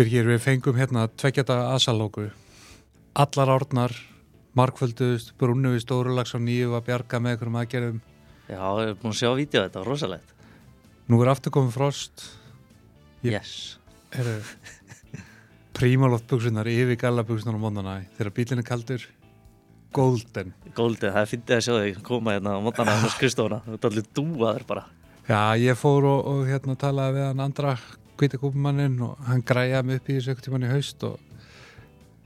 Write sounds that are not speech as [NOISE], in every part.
Birgir, við fengum hérna tveggjata asalóku. Allar árnar, markfölduðust, brunnu við stórulags á nýju að bjarga með einhverjum aðgerðum. Já, ég hef búin að sjá vídeo þetta, rosalegt. Nú er aftur komið frost. Ég- Yes. Eru prímalótt buksunar yfir galla buksunar á móndana. Þegar bílinn er kaldur, golden. Góldið, það er fyndið að sjá þig koma hérna á mótana á [LAUGHS] skristofuna. Þú ert allir dúaður bara. Já, ég fór og, og hérna talaði við hann andra kvítakúpumannin og hann græjaði mig upp í þessu ekkert tímann í haust og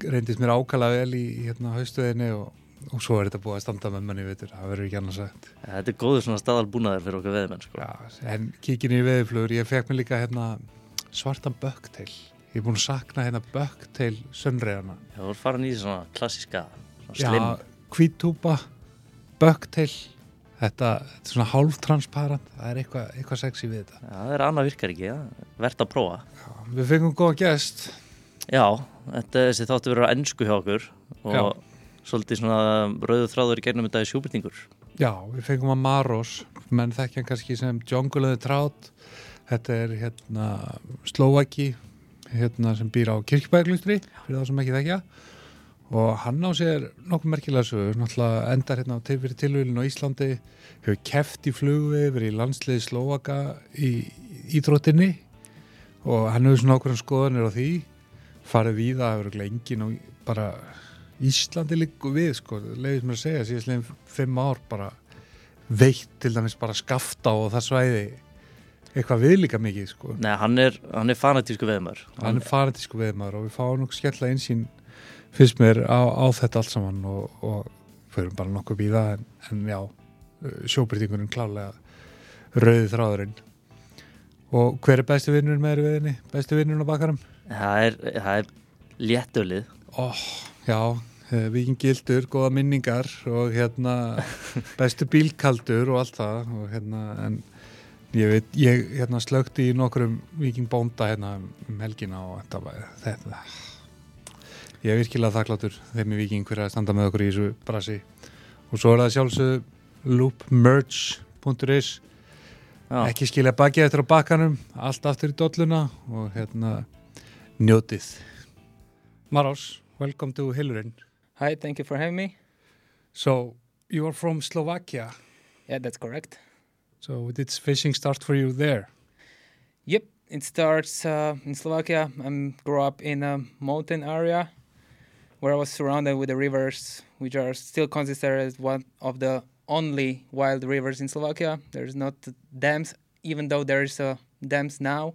reyndist mér ákala vel í hérna haustuðinni og, og svo er þetta búið að standa með manni veitur, það verður ekki annars sagt. Þetta er góður svona staðalbúnaður fyrir okkar veðmenn, sko. Já, en kíkin í veðiflugur, ég fekk mér líka hérna svartan bökteil. Ég er búin að sakna hérna bökteil sönnreðana. Já, þú ert farin í svona klassiska, svona. Já, hvítúpa, bökteil, þetta, þetta er svona hálftransparent, það er eitthvað, eitthvað sexy við þetta. Já, það er annað virkar ekki, já. Vert að prófa. Já, við fengum góða gest. Já, þetta er þessi þáttu verið á ennsku hjá okkur og Já. svolítið svona rauðu þráður í gegnum þetta í sjúbyrtingur. Já, við fengum að Maros, menn þekkja kannski sem the Trout. Þetta er hérna Slovaki, hérna sem býr á Kirkjubæðglustri, fyrir þá sem ekki þekkja. Og hann á sér nokkuð merkilega sögur, náttúrulega endar hérna á til, fyrir tilvílinn á Íslandi, hefur keft í flugvið, verið í landsliði Slovaka í íþróttinni og hann hefur svona okkur skoðanir á því, farið víða, hefur enginn og bara Íslandi líku við sko, leiðis mér að segja síðastlegin fimm ár bara veitt til dæmis bara skafta og það svæði eitthvað við líka mikið sko Nei, hann er, hann er fanatísku veðmar. hann er faratísku veðmaður og við fáum nokkuð skemmtilega einsýn fyrst mér á, á þetta allt saman og, og förum bara nokkuð býða en, en já, sjóbyrtingurinn klálega rauði þráðurinn og hver er bestu vinnurinn með þér í veðinni? Bestu vinnurinn á bakarum? Það er, það er léttölið. Ó, já, eh, vikingildur, góða minningar og hérna [LAUGHS] bestu bílkaldur og allt það og hérna, en ég veit, ég hérna slögti í nokkrum vikingbónda hérna um helgina og þetta var þetta ég er virkilega þakkláttur þeim í viking fyrir að standa með okkur í þessu brasi og svo er það sjálfsög loopmerch.is Já, ekki skilja bakið eftir á bakkanum allt aftur í dolluna og hérna njótið Maros, welcome to Hillurin Hi, thank you for having me. So, you are from Slovakia Yeah, that's correct. so did fishing start for you there? Yep, it starts uh, in Slovakia. I grew up in a mountain area where I was surrounded with the rivers, which are still considered one of the only wild rivers in Slovakia. There's not dams, even though there's a uh, dams now.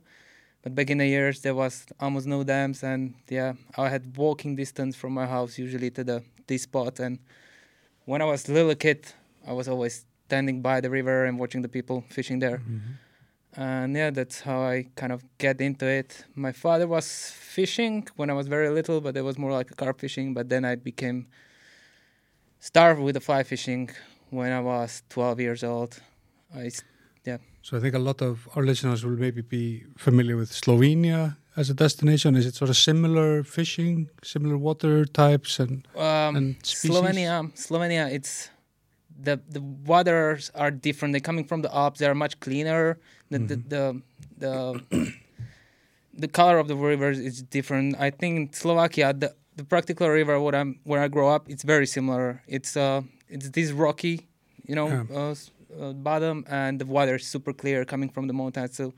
But back in the years, there was almost no dams, and yeah, I had walking distance from my house usually to the this spot. And when I was a little kid, I was always standing by the river and watching the people fishing there mm-hmm. And yeah that's how i kind of get into it my father was fishing when i was very little but it was more like a carp fishing but then i became starved with the fly fishing when i was 12 years old i s- So I think a lot of our listeners will maybe be familiar with Slovenia as a destination. Is it sort of similar fishing, similar water types and um, And species? slovenia slovenia it's the the waters are different they're coming from the alps they're much cleaner the the, the the the color of the rivers is different. I think in Slovakia, the the particular river where I'm where I grew up, it's very similar. It's uh it's this rocky, you know, Yeah. uh, uh, bottom, and the water is super clear coming from the mountains. So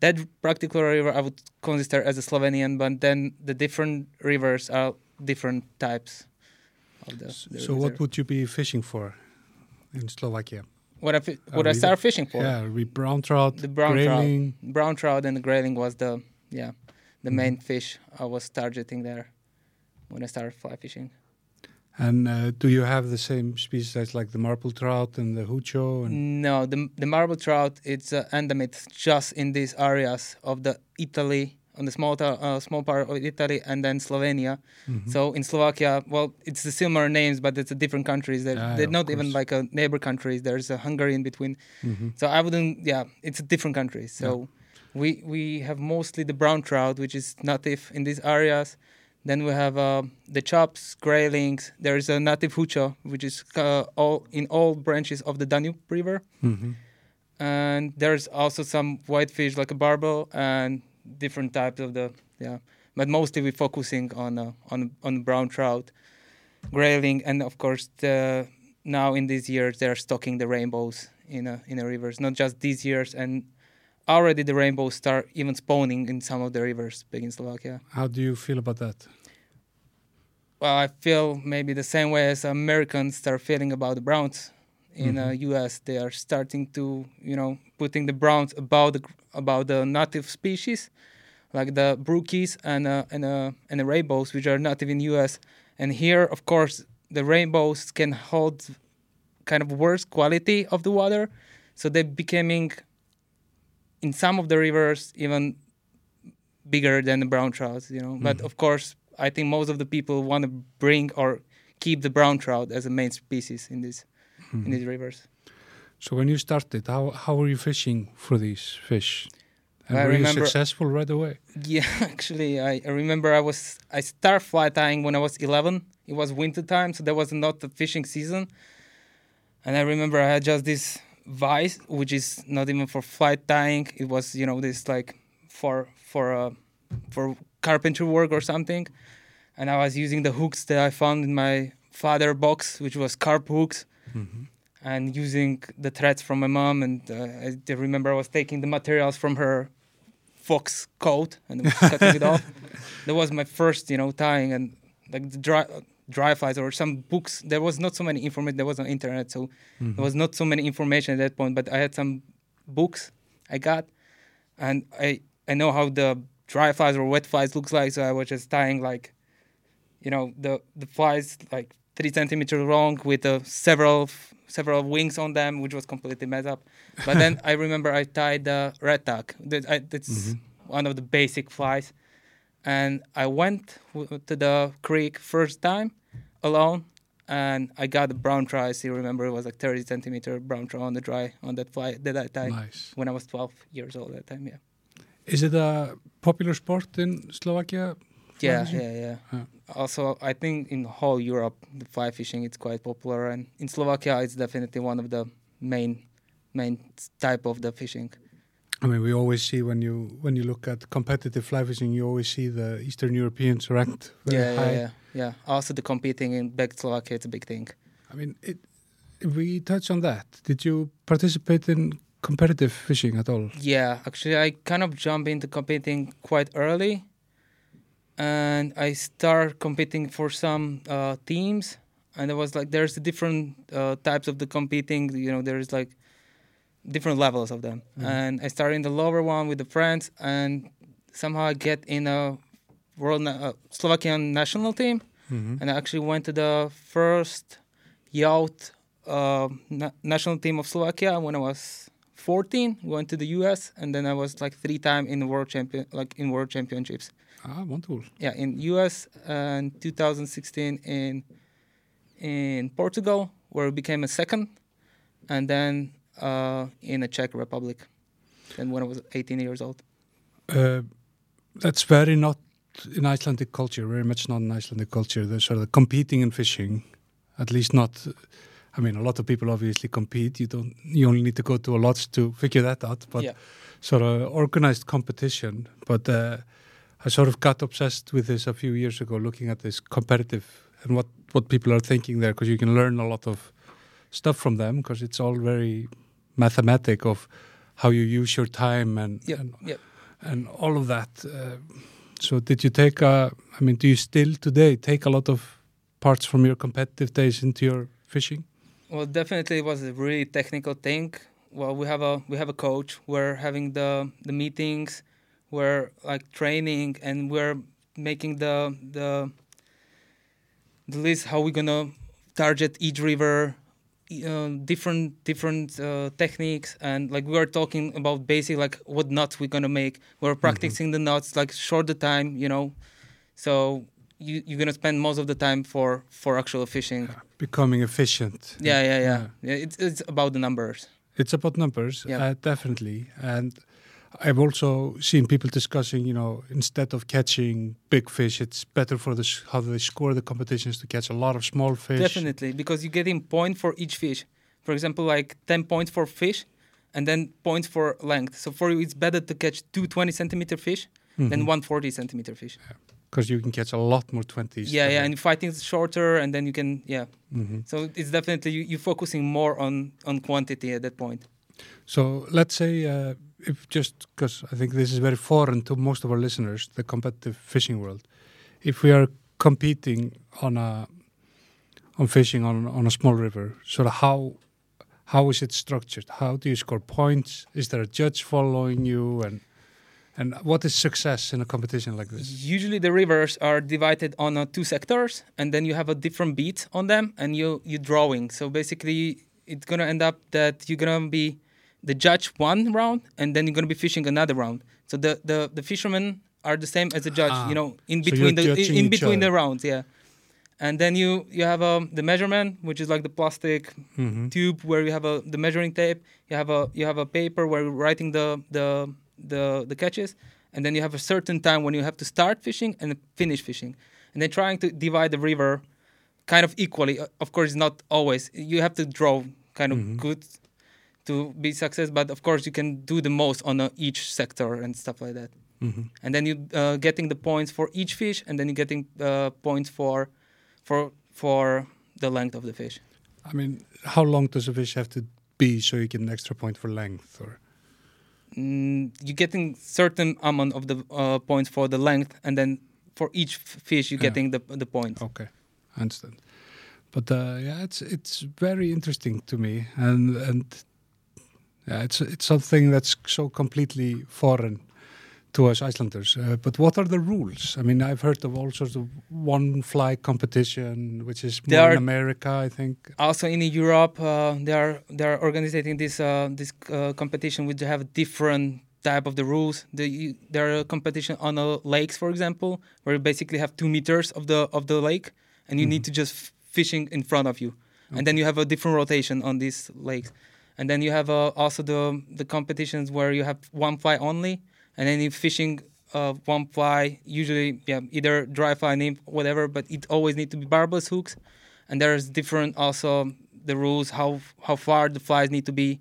that Practical river I would consider as a Slovenian, but then the different rivers are different types. The, the so what would you be fishing for in Slovakia? what I fi- uh, what I started fishing for? Yeah, we brown trout, The brown grayling. trout, brown trout, and the grayling was the yeah the Mhm. main fish I was targeting there when I started fly fishing. And uh, do you have the same species as like the marble trout and the hucho? And No, the the marble trout it's uh, endemic just in these areas of the Italy on the small uh, small part of Italy and then Slovenia. Mhm. So in Slovakia, well, it's the similar names, but it's a different countries. They're, Ah, they're not even like a neighbor countries. There's a Hungary in between. Mhm. So I wouldn't. Yeah, it's a different country. So we we have mostly the brown trout, which is native in these areas. Then we have uh, the chops, graylings. There's a native hucho, which is uh, all in all branches of the Danube River. Mhm. And there's also some whitefish like a barbel and different types of the yeah but mostly we're focusing on uh, on on brown trout, grayling, and of course the now in these years they're stocking the rainbows in uh, in the rivers. Not just these years, and already the rainbows start even spawning in some of the rivers back in Slovakia. How do you feel about that? Well, I feel maybe the same way as Americans start feeling about the browns in uh, U.S. They are starting to, you know, putting the browns about the about the native species, like the brookies and uh, and uh, and the rainbows, which are native in U.S. And here, of course, the rainbows can hold kind of worse quality of the water, so they're becoming in some of the rivers even bigger than the brown trout. you know. But of course, I think most of the people want to bring or keep the brown trout as a main species in this in these rivers. So when you started, how how were you fishing for these fish? And I were you remember- successful right away? Yeah, [LAUGHS] actually, I, I remember I was I started fly tying when I was 11. It was winter time, so there was not the fishing season. And I remember I had just this vice, which is not even for fly tying. It was you know this like for for uh, for carpentry work or something. And I was using the hooks that I found in my father box, which was carp hooks. And using the threads from my mom, and uh, I remember I was taking the materials from her fox coat and [LAUGHS] cutting it off. [LAUGHS] That was my first, you know, tying and like the dry dry flies or some books. There was not so many information. There was no internet, so there was not so many information at that point. But I had some books I got, and I I know how the dry flies or wet flies looks like. So I was just tying like, you know, the the flies like three centimeters long with uh, several several wings on them, which was completely messed up. But then [LAUGHS] I remember I tied the red. That I, that's mm-hmm. one of the basic flies, and I went w- to the creek first time alone, and I got a brown trout. I still remember it was like 30 centimeter brown trout on the dry on that fly that I tied Nice. when I was 12 years old at that time. Yeah. Is it a popular sport in Slovakia? Yeah, yeah, yeah. Yeah. Also, I think in whole Europe, the fly fishing is quite popular, and in Slovakia, it's definitely one of the main main type of the fishing. I mean, we always see when you when you look at competitive fly fishing, you always see the Eastern Europeans ranked very yeah, high. yeah, yeah, yeah. Also, the competing in back Slovakia, it's a big thing. I mean, it, we touch on that. Did you participate in competitive fishing at all? Yeah, actually, I kind of jump into competing quite early, and I start competing for some uh, teams. And it was like there's different uh, types of the competing. You know, there's like different levels of them. And I started in the lower one with the friends, and somehow I get in a world na- uh, Slovakian national team, Mm-hmm. and I actually went to the first yacht uh, na- national team of Slovakia when I was 14. Went to the U.S. and then I was like three time in world champion, like in world championships. Ah, wonderful. Yeah, in U.S. in 2016 in in Portugal, where I became a second, and then uh, in the Czech Republic, and when I was 18 years old. Uh, that's very not in Icelandic culture, very much not in Icelandic culture. The sort of competing in fishing, at least not. I mean, a lot of people obviously compete. You don't. You only need to go to a lodge to figure that out. But yeah, sort of organized competition. But uh, I sort of got obsessed with this a few years ago, looking at this competitive and what what people are thinking there, because you can learn a lot of stuff from them, because it's all very mathematic of how you use your time and Yep, and, yep. and all of that. Uh, so did you take a? I mean, do you still today take a lot of parts from your competitive days into your fishing? Well, definitely it was a really technical thing. Well, we have a we have a coach. We're having the the meetings. We're like training, and we're making the the the list how we're gonna target each river, uh, different different uh, techniques, and like we are talking about basic like what knots we're gonna make. We're practicing the knots like short the time, you know. So you you're gonna spend most of the time for for actual fishing. Becoming efficient. Yeah, yeah, yeah. yeah it's it's about the numbers. It's about numbers, Yeah. uh, definitely. And I've also seen people discussing, you know, instead of catching big fish, it's better for the how they score the competitions to catch a lot of small fish. Definitely, because you get in point for each fish. For example, like ten points for fish, and then points for length. So for you, it's better to catch two 20 centimeter fish than Mhm. one 40 centimeter fish. because you can catch a lot more 20s. Yeah, yeah, and fighting is shorter, and then you can yeah. hmm So it's definitely you, you're focusing more on on quantity at that point. So let's say, uh, if just because I think this is very foreign to most of our listeners, the competitive fishing world. If we are competing on a on fishing on on a small river, sort of how how is it structured? How do you score points? Is there a judge following you, and and what is success in a competition like this? Usually the rivers are divided on uh, two sectors, and then you have a different beat on them, and you you drawing. So basically, it's gonna end up that you're gonna be the judge one round, and then you're gonna be fishing another round. So the the, the fishermen are the same as the judge, Ah. you know, in between you're the in between the rounds, yeah. And then you you have um, the measurement, which is like the plastic hmm tube where you have a the measuring tape. You have a you have a paper where you're writing the the the the catches, and then you have a certain time when you have to start fishing and finish fishing, and then trying to divide the river kind of equally. Uh, Of course, not always. You have to draw kind of Mhm. good to be success, but of course you can do the most on uh, each sector and stuff like that. hmm And then you uh, getting the points for each fish, and then you're getting uh, points for for for the length of the fish. I mean, how long does a fish have to be so you get an extra point for length? Or mm, you're getting certain amount of the uh, points for the length, and then for each fish you're Yeah. getting the the points. Okay, I understand. But uh, yeah, it's it's very interesting to me, and and yeah, it's it's something that's so completely foreign to us Icelanders. Uh, but what are the rules? I mean, I've heard of all sorts of one fly competition, which is more in America, I think. Also in Europe, uh, they are they are organizing this uh, this uh, competition which have different type of the rules. The, there are competition on uh, lakes, for example, where you basically have two meters of the of the lake, and you need to just f- fishing in front of you, and then you have a different rotation on these lakes, and then you have uh, also the the competitions where you have one fly only, and then you fishing uh, one fly, usually yeah either dry fly, nymph, whatever, but it always need to be barbless hooks, and there's different also the rules how how far the flies need to be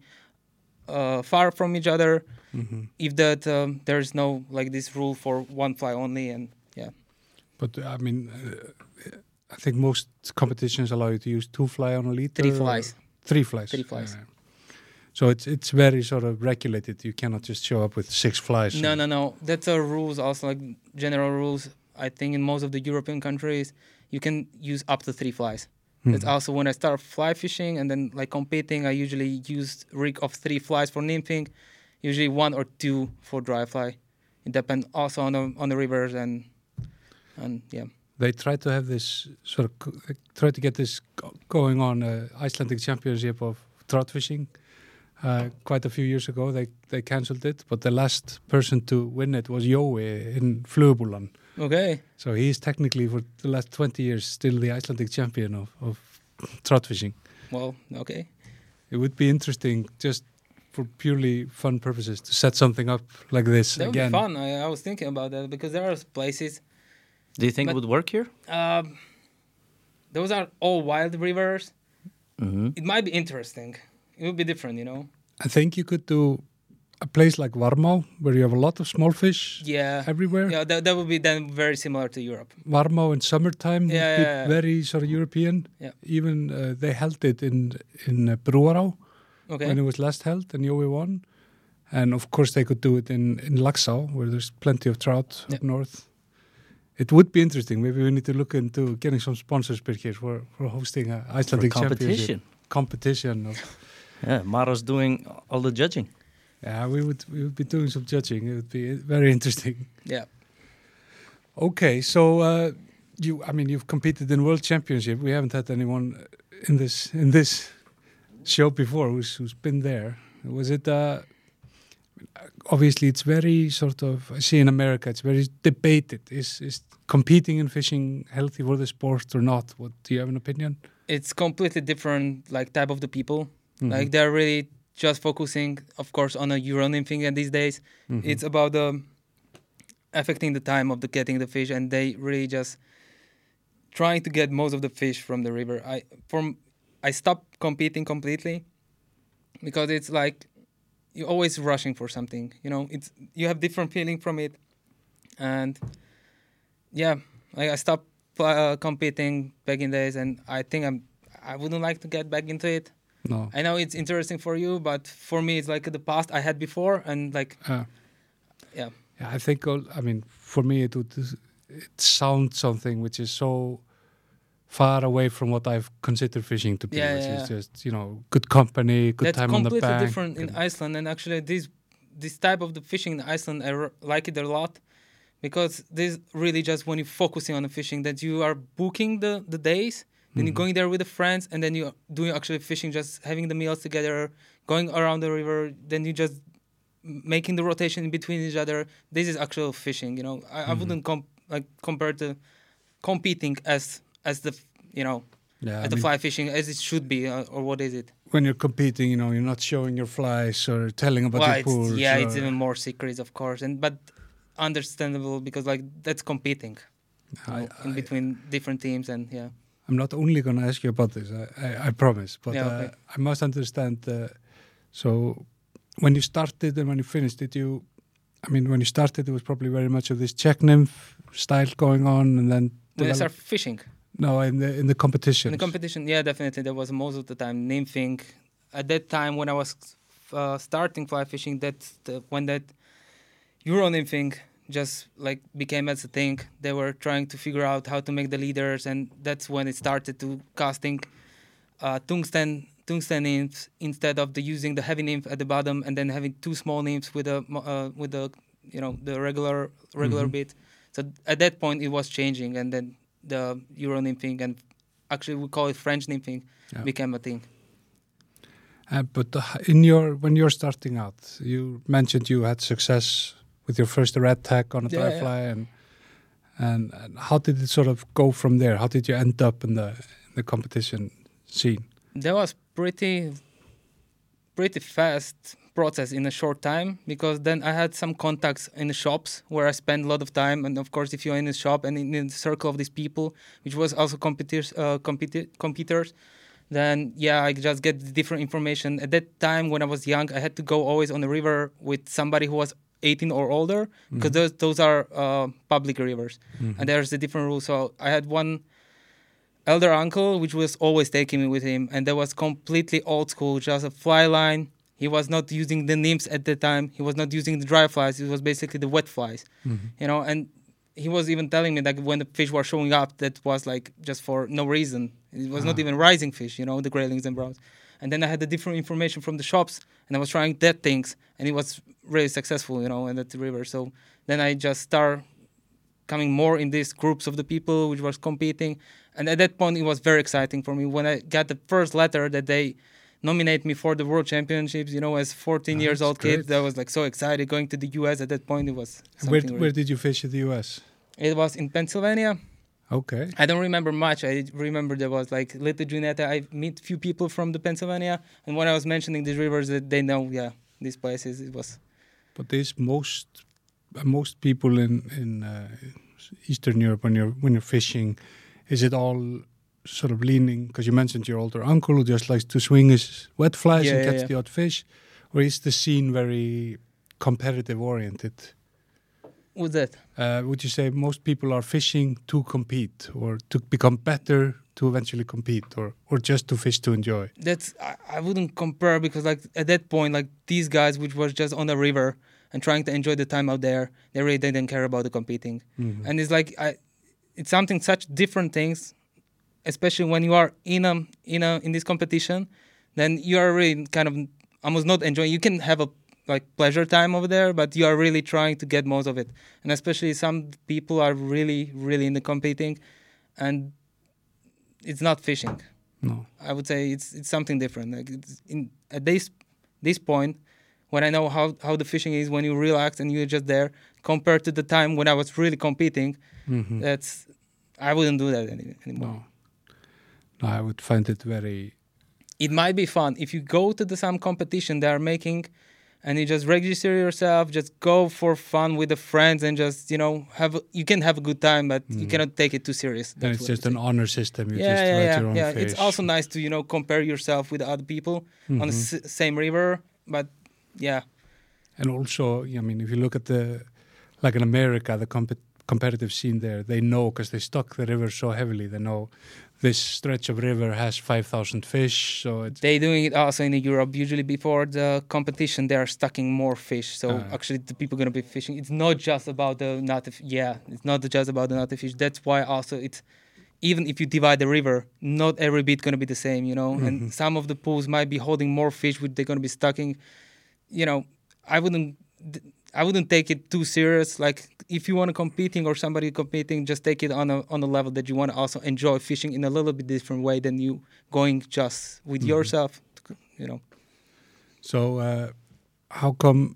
uh, far from each other. hmm If that um, there's no like this rule for one fly only, and yeah, But uh, I mean, uh, I think most competitions allow you to use two fly on a liter. three flies. Three flies. Three flies. Yeah. So it's it's very sort of regulated. You cannot just show up with six flies. No, no, no. That's a rules also like general rules. I think in most of the European countries, you can use up to three flies. That's Mhm. also when I start fly fishing and then like competing. I usually use rig of three flies for nymphing, usually one or two for dry fly. It depends also on the on the rivers and and yeah. They try to have this sort of try to get this going on uh, Icelandic Championship of trout fishing. Uh, quite a few years ago, they they cancelled it, but the last person to win it was Jói in Flugbulan. Okay. So he is technically for the last 20 years still the Icelandic champion of, of trout fishing. Well, okay. It would be interesting just for purely fun purposes to set something up like this That would again. be fun. I, I was thinking about that because there are places. Do you think But- it would work here? Um, those are all wild rivers. Mm-hmm. It might be interesting. It would be different, you know. I think you could do a place like Varmá where you have a lot of small fish Yeah. everywhere. Yeah, that, that would be then very similar to Europe. Varmá in summertime Yeah, would be yeah, yeah. very sort of European. Yeah. Even uh, they held it in in uh, Brúará Okay. when it was last held and Jói won. And of course they could do it in, in Laxá where there's plenty of trout up north. It would be interesting. Maybe we need to look into getting some sponsors here for, for hosting a For Icelandic championship competition. competition. [LAUGHS] Of, Yeah, Maro's doing all the judging. yeah, we would we would be doing some judging. It would be very interesting. yeah. Okay, so uh, you, I mean, you've competed in World Championship. We haven't had anyone in this in this show before who's who's been there. Was it? Uh, obviously, it's very sort of. I see in America, it's very debated. Is is competing in fishing healthy for the sport or not? What do you have an opinion? It's completely different, like type of the people. Mhm. Like they're really just focusing, of course, on a euro thing. at these days. Mhm. It's about the affecting the time of the getting the fish, and they really just trying to get most of the fish from the river. I from I stopped competing completely because it's like you're always rushing for something. You know, it's you have different feeling from it, and yeah, like I stopped uh, competing back in days, and I think I'm I wouldn't like to get back into it. No. I know it's interesting for you, but for me, it's like the past I had before, and like Uh, yeah, yeah, I think. all- I mean, for me, it would it sounds something which is so far away from what I've considered fishing to be, Yeah, which yeah, is yeah. just you know good company, good that's time on the bank. completely different in Iceland. And actually, this this type of the fishing in Iceland, I r- like it a lot because this really just when you're focusing on the fishing, that you are booking the the days, then you're Mhm. going there with the friends, and then you're doing actually fishing, just having the meals together, going around the river, then you just making the rotation in between each other. This is actual fishing, you know. I, I Mhm. wouldn't comp- like compare to competing as as the you know yeah, I the mean, fly fishing as it should be, uh, or what is it? when you're competing, you know, you're not showing your flies or telling about well, your it's, pools. yeah, it's even more secrets, of course, and but understandable because like that's competing you I, know, in I- between different teams, and yeah, I'm not only going to ask you about this, I, I, I promise, but Yeah, uh, okay. I must understand. Uh, so, when you started and when you finished, did you? I mean, when you started, there was probably very much of this check nymph style going on, and then when I develop- start fishing no, in the in the competition. in the competition, yeah, definitely there was most of the time nymphing. At that time, when I was uh, starting fly fishing, that when that Euro nymphing just like became as a thing, they were trying to figure out how to make the leaders, and that's when it started to casting uh, tungsten tungsten nymphs instead of the using the heavy nymph at the bottom and then having two small nymphs with a uh, with the you know the regular regular Mhm. bit. So at that point it was changing, and then the Euro nymphing and actually we call it French nymphing Yeah. became a thing. Uh, but uh, in your when you're starting out, you mentioned you had success with your first red tag on a Yeah, dry yeah. fly, and, and and how did it sort of go from there? How did you end up in the in the competition scene? That was pretty pretty fast process in a short time because then I had some contacts in the shops where I spent a lot of time and of course if you're in a shop and in, in the circle of these people which was also competitors uh, competi- competitors then yeah I just get different information at that time when I was young I had to go always on the river with somebody who was 18 or older because those those are uh, public rivers and there's a different rule so I had one elder uncle, which was always taking me with him, and that was completely old school, just a fly line. He was not using the nymphs at the time. He was not using the dry flies. It was basically the wet flies, you know. And he was even telling me that when the fish were showing up, that was like just for no reason. It was not Ah. even rising fish, you know, the graylings and browns. And then I had the different information from the shops, and I was trying that things, and it was really successful, you know, in that river. So then I just start coming more in these groups of the people which was competing and at that point it was very exciting for me when i got the first letter that they nominate me for the world championships you know as 14 Ah, years old kid that was like so excited going to the us at that point it was where where did you fish in the U.S.? it was in pennsylvania Okay, i don't remember much i remember there was like little Juniata i meet few people from the pennsylvania and when i was mentioning these rivers that they know yeah these places it was but there's most most people in in uh, Eastern Europe when you're when you're fishing, is it all sort of leaning because you mentioned your older uncle who just likes to swing his wet flies Yeah, and yeah, catch yeah. the odd fish, or is the scene very competitive oriented? With that Uh, would you say most people are fishing to compete or to become better to eventually compete or, or just to fish to enjoy? that's I, I wouldn't compare because like at that point like these guys which was just on the river and trying to enjoy the time out there they really didn't care about the competing Mhm. and it's like I, it's something such different things especially when you are in a in a in this competition then you are really kind of almost not enjoying you can have a like pleasure time over there but you are really trying to get most of it and especially some people are really really in the competing and it's not fishing no. I would say it's it's something different. Like it's in at this this point, when I know how how the fishing is when you relax and you're just there, compared to the time when I was really competing, Mhm. that's I wouldn't do that any, anymore. no. No, I would find it very It might be fun if you go to the some competition they are making, and you just register yourself, just go for fun with the friends and just you know have you can have a good time, but you Mhm. cannot take it too serious. That's it's just an honor system. You yeah, just yeah, write yeah, your own yeah. It's also nice to you know compare yourself with other people on the Mhm. s- same river, but yeah. And also, I mean, if you look at the like in America, the comp- competitive scene there, they know because they stock the river so heavily. They know this stretch of river has 5,000 fish. So it's, They doing it also in Europe. Usually before the competition, they are stocking more fish. So Ah. actually, the people gonna be fishing. It's not just about the native. Yeah, it's not just about the native fish. That's why also it's even if you divide the river, not every bit gonna be the same. You know, Mhm. and some of the pools might be holding more fish, which they're gonna be stocking. You know, I wouldn't. I wouldn't take it too serious. Like if you want to competing or somebody competing, just take it on a on a level that you want to also enjoy fishing in a little bit different way than you going just with Mhm. yourself. You know. so uh, how come?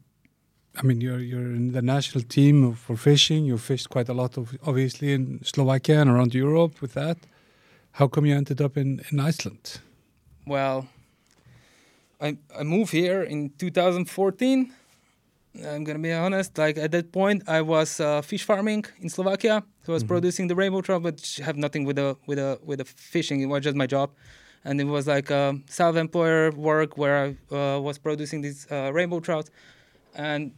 I mean, you're you're in the national team for fishing. You fished quite a lot of obviously in Slovakia and around Europe with that. How come you ended up in, in Iceland? Well, I I moved here in 2014. I'm gonna be honest. Like at that point, I was uh, fish farming in Slovakia. So I was Mhm. producing the rainbow trout, but have nothing with the with the with the fishing. It was just my job, and it was like a self-employer work where I uh, was producing these uh, rainbow trout, and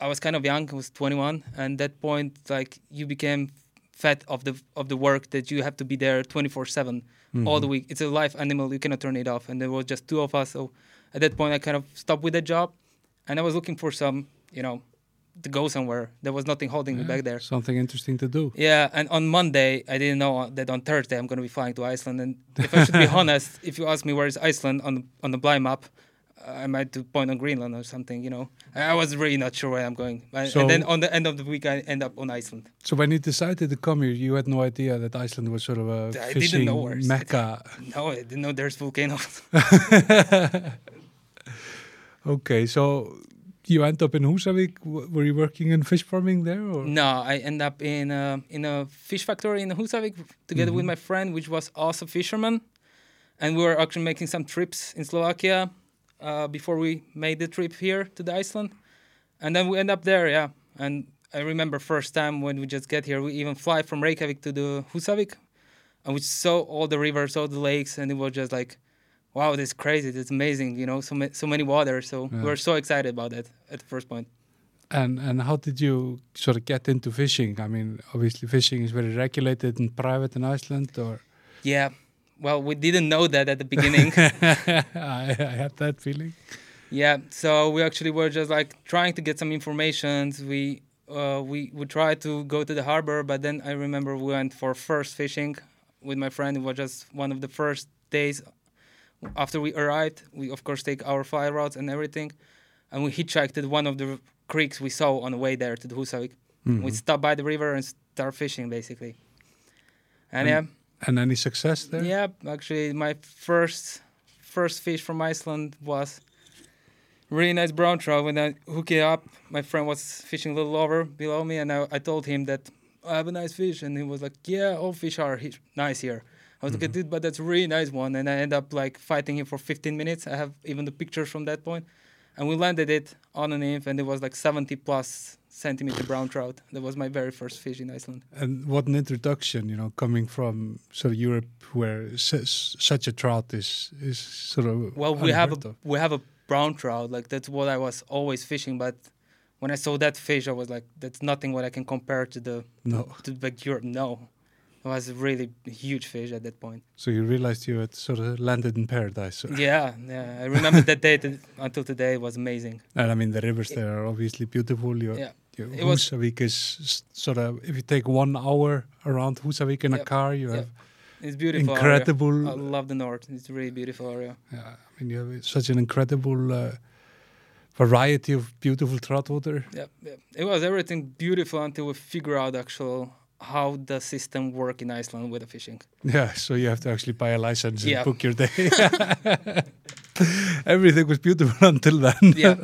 I was kind of young. I was 21, and that point, like you became fed of the of the work that you have to be there 24/7 all the Mhm. week. It's a live animal. You cannot turn it off. And there was just two of us. So at that point, I kind of stopped with that job, and I was looking for some, you know, to go somewhere. There was nothing holding me back there. Something interesting to do. Yeah, and on Monday, I didn't know that on Thursday I'm going to be flying to Iceland. And if I should be [LAUGHS] honest, if you ask me where is Iceland on on the blind map, I might to point on Greenland or something. You know, I was really not sure where I'm going. And- So- and then on the end of the week, I end up on Iceland. So when you decided to come here, you had no idea that Iceland was sort of a I didn't fishing mecca. [LAUGHS] No, I didn't know there's volcanoes. [LAUGHS] okay, so you end up in Húsavík. Were you working in fish farming there? Or? No, I end up in a, in a fish factory in Husavik together with Mhm. my friend, which was also fisherman, and we were actually making some trips in Slovakia uh, before we made the trip here to the Iceland, and then we end up there, yeah. And I remember first time when we just get here, we even fly from Reykjavik to the Husavik, and we saw all the rivers, all the lakes, and it was just like, wow, this is crazy, this is amazing, you know, so ma- so many waters. So Yeah. we were so excited about that at the first point. And and how did you sort of get into fishing? I mean, obviously fishing is very regulated and private in Iceland, or Yeah. Well, we didn't know that at the beginning. [LAUGHS] I, I had that feeling. yeah. So we actually were just like trying to get some information. We uh, we we tried to go to the harbor, but then I remember we went for first fishing with my friend. It was just one of the first days after we arrived. We of course take our fire rods and everything, and we hitchhiked to one of the creeks we saw on the way there to the Husavik. We Mhm. stopped by the river and start fishing basically. And And- yeah. And any success there? Yeah, actually, my first first fish from Iceland was really nice brown trout. When I hooked it up, my friend was fishing a little over below me, and I, I told him that I have a nice fish, and he was like, "Yeah, all fish are he- nice here." I was like, Mhm. "Dude, but that's a really nice one," and I end up like fighting him for 15 minutes. I have even the pictures from that point, and we landed it on an nymph, and it was like 70 plus centimeter brown trout. That was my very first fish in Iceland. And what an introduction, you know, coming from sort of Europe, where su- such a trout is is sort of Well, we have a of. we have a brown trout. Like that's what I was always fishing. But when I saw that fish, I was like, that's nothing what I can compare to the no. to like Europe. No, it was a really huge fish at that point. So you realized you had sort of landed in paradise. Yeah, yeah. I remember that day to, until today. It was amazing. [LAUGHS] And I mean, the rivers there are obviously beautiful. Your, Yeah. your It was- Húsavík is sort of, if you take one hour around Húsavík in a car, you Yep. have It's beautiful. incredible. Area. I love the north. It's a really beautiful area. Yeah, I mean, you have such an incredible uh, variety of beautiful trout water. Yeah, yeah. It was everything beautiful until we figure out actual how the system work in Iceland with the fishing. Yeah, so you have to actually buy a license Yeah. and book your day. [LAUGHS] Everything was beautiful [LAUGHS] until then. yeah.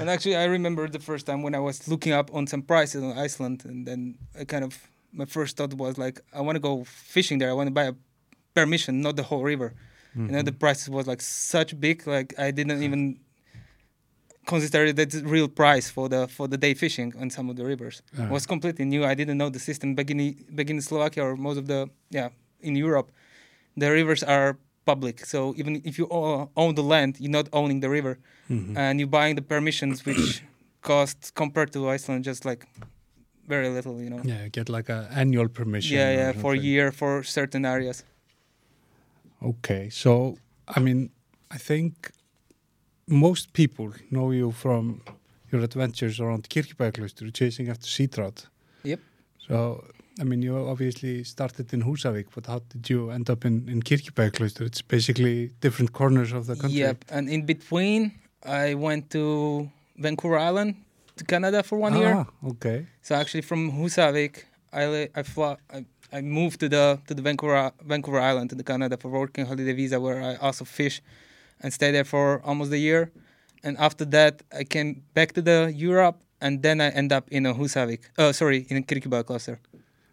and actually, I remember the first time when I was looking up on some prices on Iceland, and then I kind of my first thought was like, I want to go fishing there. I want to buy a permission, not the whole river. You know, the Mhm. prices was like such big, like I didn't even consider that the real price for the for the day fishing on some of the rivers. It was completely new. I didn't know the system back in back in Slovakia or most of the yeah in Europe. The rivers are public, so even if you own the land, you're not owning the river Mhm. and you're buying the permissions which [COUGHS] cost compared to Iceland just like very little, you know. Yeah, you get like a annual permission. Yeah, yeah, for a year for certain areas. Okay, so I mean, I think most people know you from your adventures around Kirkjubæklaustur, chasing after sea trout. Yep. So, I mean, you obviously started in Húsavík, but how did you end up in, in Kirkjubæklaustur? It's basically different corners of the country. Yep, and in between, I went to Vancouver Island to Canada for one year. Ah, okay. So actually, from Husavik, I I, fly, I I moved to the to the Vancouver Vancouver Island to the Canada for working holiday visa, where I also fish and stay there for almost a year. And after that, I came back to the Europe, and then I end up in a Husavik. Uh, sorry, in Kirkjubæklaustur.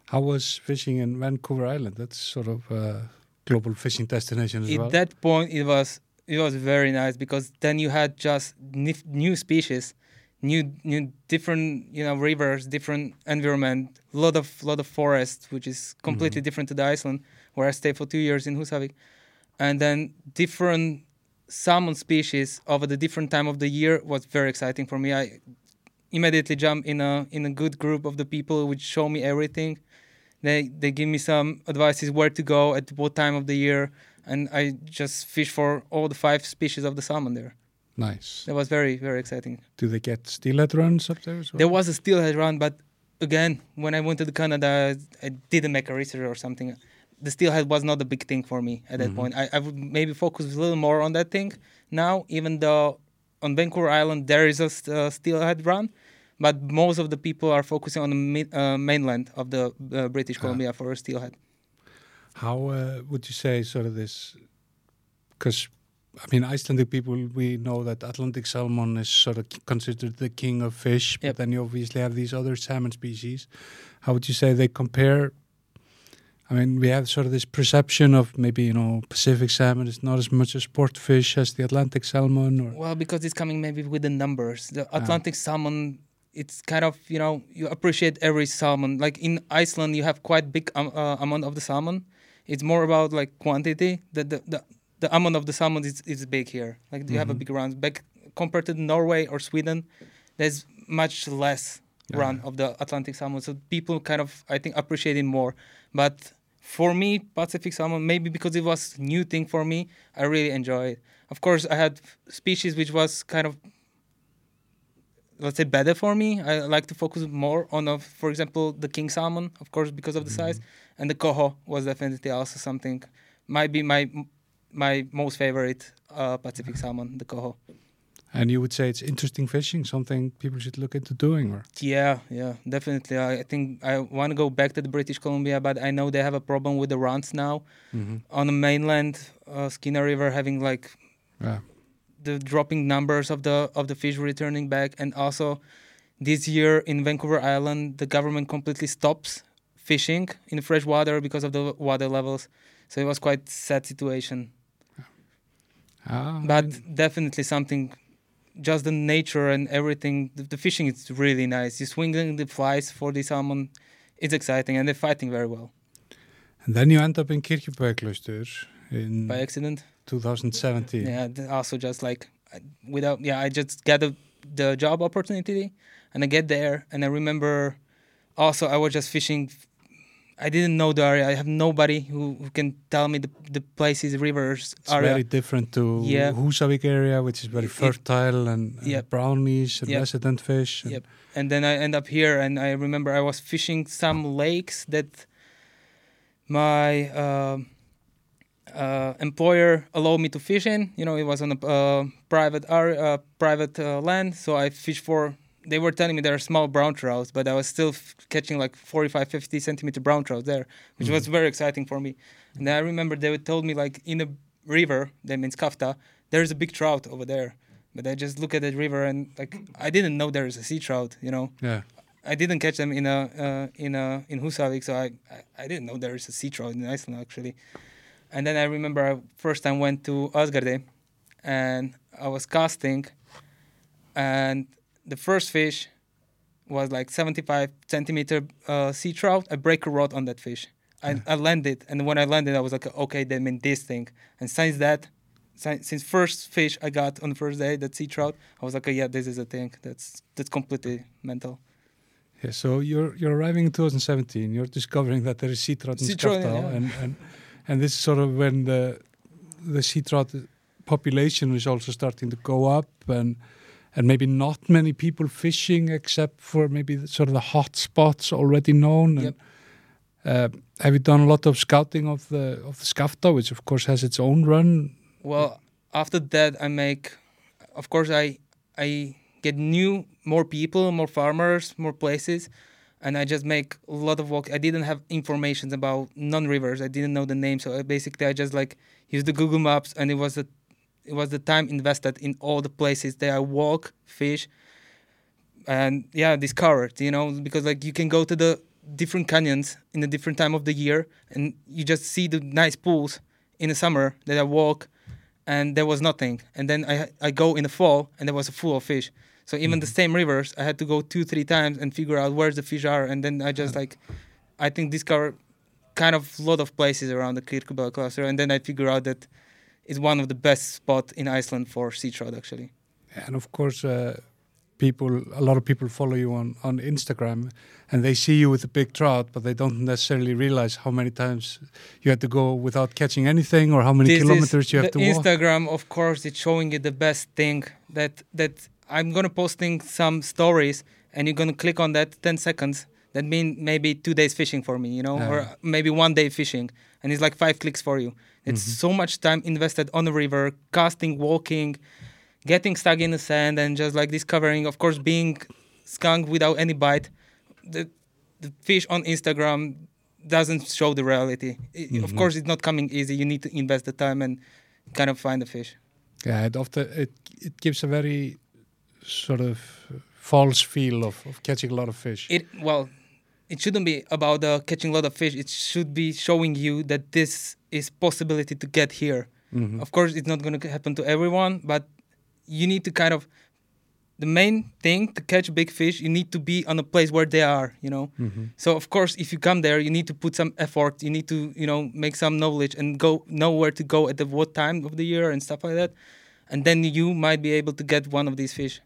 How was fishing in Vancouver Island? That's sort of a global fishing destination as At well. that point, it was it was very nice because then you had just nif- new species, new new different you know rivers, different environment, lot of lot of forest, which is completely different to the Iceland where I stayed for two years in Husavik, and then different salmon species over the different time of the year was very exciting for me. I immediately jumped in a in a good group of the people which show me everything. They they give me some advices where to go at what time of the year, and I just fish for all the five species of the salmon there. nice. That was very very exciting. Do they get steelhead runs up there as well? There was a steelhead run, but again, when I went to the Canada, I didn't make a research or something. The steelhead was not a big thing for me at that Mhm. point. I, I would maybe focus a little more on that thing now, even though on Vancouver Island there is a uh, steelhead run, but most of the people are focusing on the mi- uh, mainland of the uh, British Ah. Columbia for a steelhead. How uh, would you say sort of this? Because I mean, Icelandic people, we know that Atlantic salmon is sort of considered the king of fish, but Yep. then you obviously have these other salmon species. How would you say they compare? I mean, we have sort of this perception of maybe you know Pacific salmon is not as much a sport fish as the Atlantic salmon, or Well, because it's coming maybe with the numbers. The Ah. Atlantic salmon, it's kind of you know you appreciate every salmon. Like in Iceland, you have quite big um, uh, amount of the salmon. It's more about like quantity. The the the, the amount of the salmon is, is big here. Like you have a Mhm. big run. Back compared to Norway or Sweden, there's much less Yeah. run of the Atlantic salmon. So people kind of I think appreciate it more. But for me, Pacific salmon, maybe because it was new thing for me, I really enjoy it. Of course, I had species which was kind of let's say better for me. I like to focus more on, uh, for example, the king salmon, of course, because of the size, and the coho was definitely also something. Might be my my most favorite uh, Pacific [LAUGHS] salmon, the coho. And you would say it's interesting fishing, something people should look into doing, or Yeah, yeah, definitely. I I think I want to go back to the British Columbia, but I know they have a problem with the runs now on the mainland. Uh, Skeena River having like yeah, the dropping numbers of the of the fish returning back, and also this year in Vancouver Island, the government completely stops fishing in fresh water because of the water levels. So it was quite sad situation, ah, I but mean, definitely something. Just the nature and everything. The, the fishing is really nice. You swinging the flies for the salmon, it's exciting, and they're fighting very well. and then you end up in Kirkjubæklaustur in By accident, 2017. yeah. Also, just like uh, without, yeah, I just got the, the job opportunity, and I get there, and I remember. Also, I was just fishing. I didn't know the area. I have nobody who, who can tell me the the places, rivers, It's area. very different to Yeah. Húsavík area, which is very It- fertile and, and Yep. brownies and Yep. resident fish. and- Yep. and then I end up here, and I remember I was fishing some lakes that my uh, uh, employer allowed me to fish in. You know, it was on a uh, private area, uh, private uh, land, so I fished for. They were telling me there are small brown trout, but I was still f- catching like 45, 50 centimeter brown trout there, which was very exciting for me. And then I remember they told me like in a river, that means Kafta, there's a big trout over there. But I just look at that river and like I didn't know there is a sea trout. You know, yeah. I didn't catch them in a uh, in a in Husavik, so I, I I didn't know there is a sea trout in Iceland actually. And then I remember I first time went to Asgarde, and I was casting, and the first fish was like 75 centimeter uh, sea trout. I break a rod on that fish. I, I landed, and when I landed, I was like, okay, that meant this thing. And since that, since first fish I got on the first day, that sea trout, I was like, oh, yeah, this is a thing. That's that's completely mental. Yeah, so you're you're arriving in 2017. You're discovering that there is sea trout in Sea trout, yeah. and, and and this is sort of when the the sea trout population is also starting to go up, and and maybe not many people fishing except for maybe the, sort of the hot spots already known. And, Yep. uh, have you done a lot of scouting of the of the Skaftá, which of course has its own run? Well, after that, I make, of course, I I get new, more people, more farmers, more places, and I just make a lot of walk. I didn't have information about non-rivers. I didn't know the name, so I basically I just like use the Google Maps, and it was a, it was the time invested in all the places that I walk, fish, and yeah, discovered. You know, because like you can go to the different canyons in a different time of the year, and you just see the nice pools in the summer that I walk and there was nothing. And then I I go in the fall and there was a full of fish. So even the mm-hmm. same rivers, I had to go two three times and figure out where the fish are. And then I just like, I think discover kind of lot of places around the Kirkjubæklaustur. And then I figure out that it's one of the best spot in Iceland for sea trout actually. And of course, uh, people, a lot of people follow you on, on Instagram and they see you with a big trout, but they don't necessarily realize how many times you had to go without catching anything or how many This kilometers you have to walk. Instagram, of course, it's showing you the best thing that that I'm gonna posting some stories, and you're gonna click on that 10 seconds. That mean maybe two days fishing for me, you know, Yeah. or maybe one day fishing, and it's like five clicks for you. It's Mm-hmm. so much time invested on the river, casting, walking, getting stuck in the sand, and just like discovering, of course, being skunk without any bite. The the fish on Instagram doesn't show the reality. I- Of Mhm. course, it's not coming easy. You need to invest the time and kind of find the fish. Yeah, it often it it gives a very sort of false feel of, of catching a lot of fish. It well, it shouldn't be about uh, catching a lot of fish. It should be showing you that this is possibility to get here. Mhm. Of course, it's not going to happen to everyone, but you need to kind of the main thing to catch big fish. You need to be on a place where they are. You know. Mhm. So of course, if you come there, you need to put some effort. You need to, you know, make some knowledge and go know where to go at the what time of the year and stuff like that, and then you might be able to get one of these fish.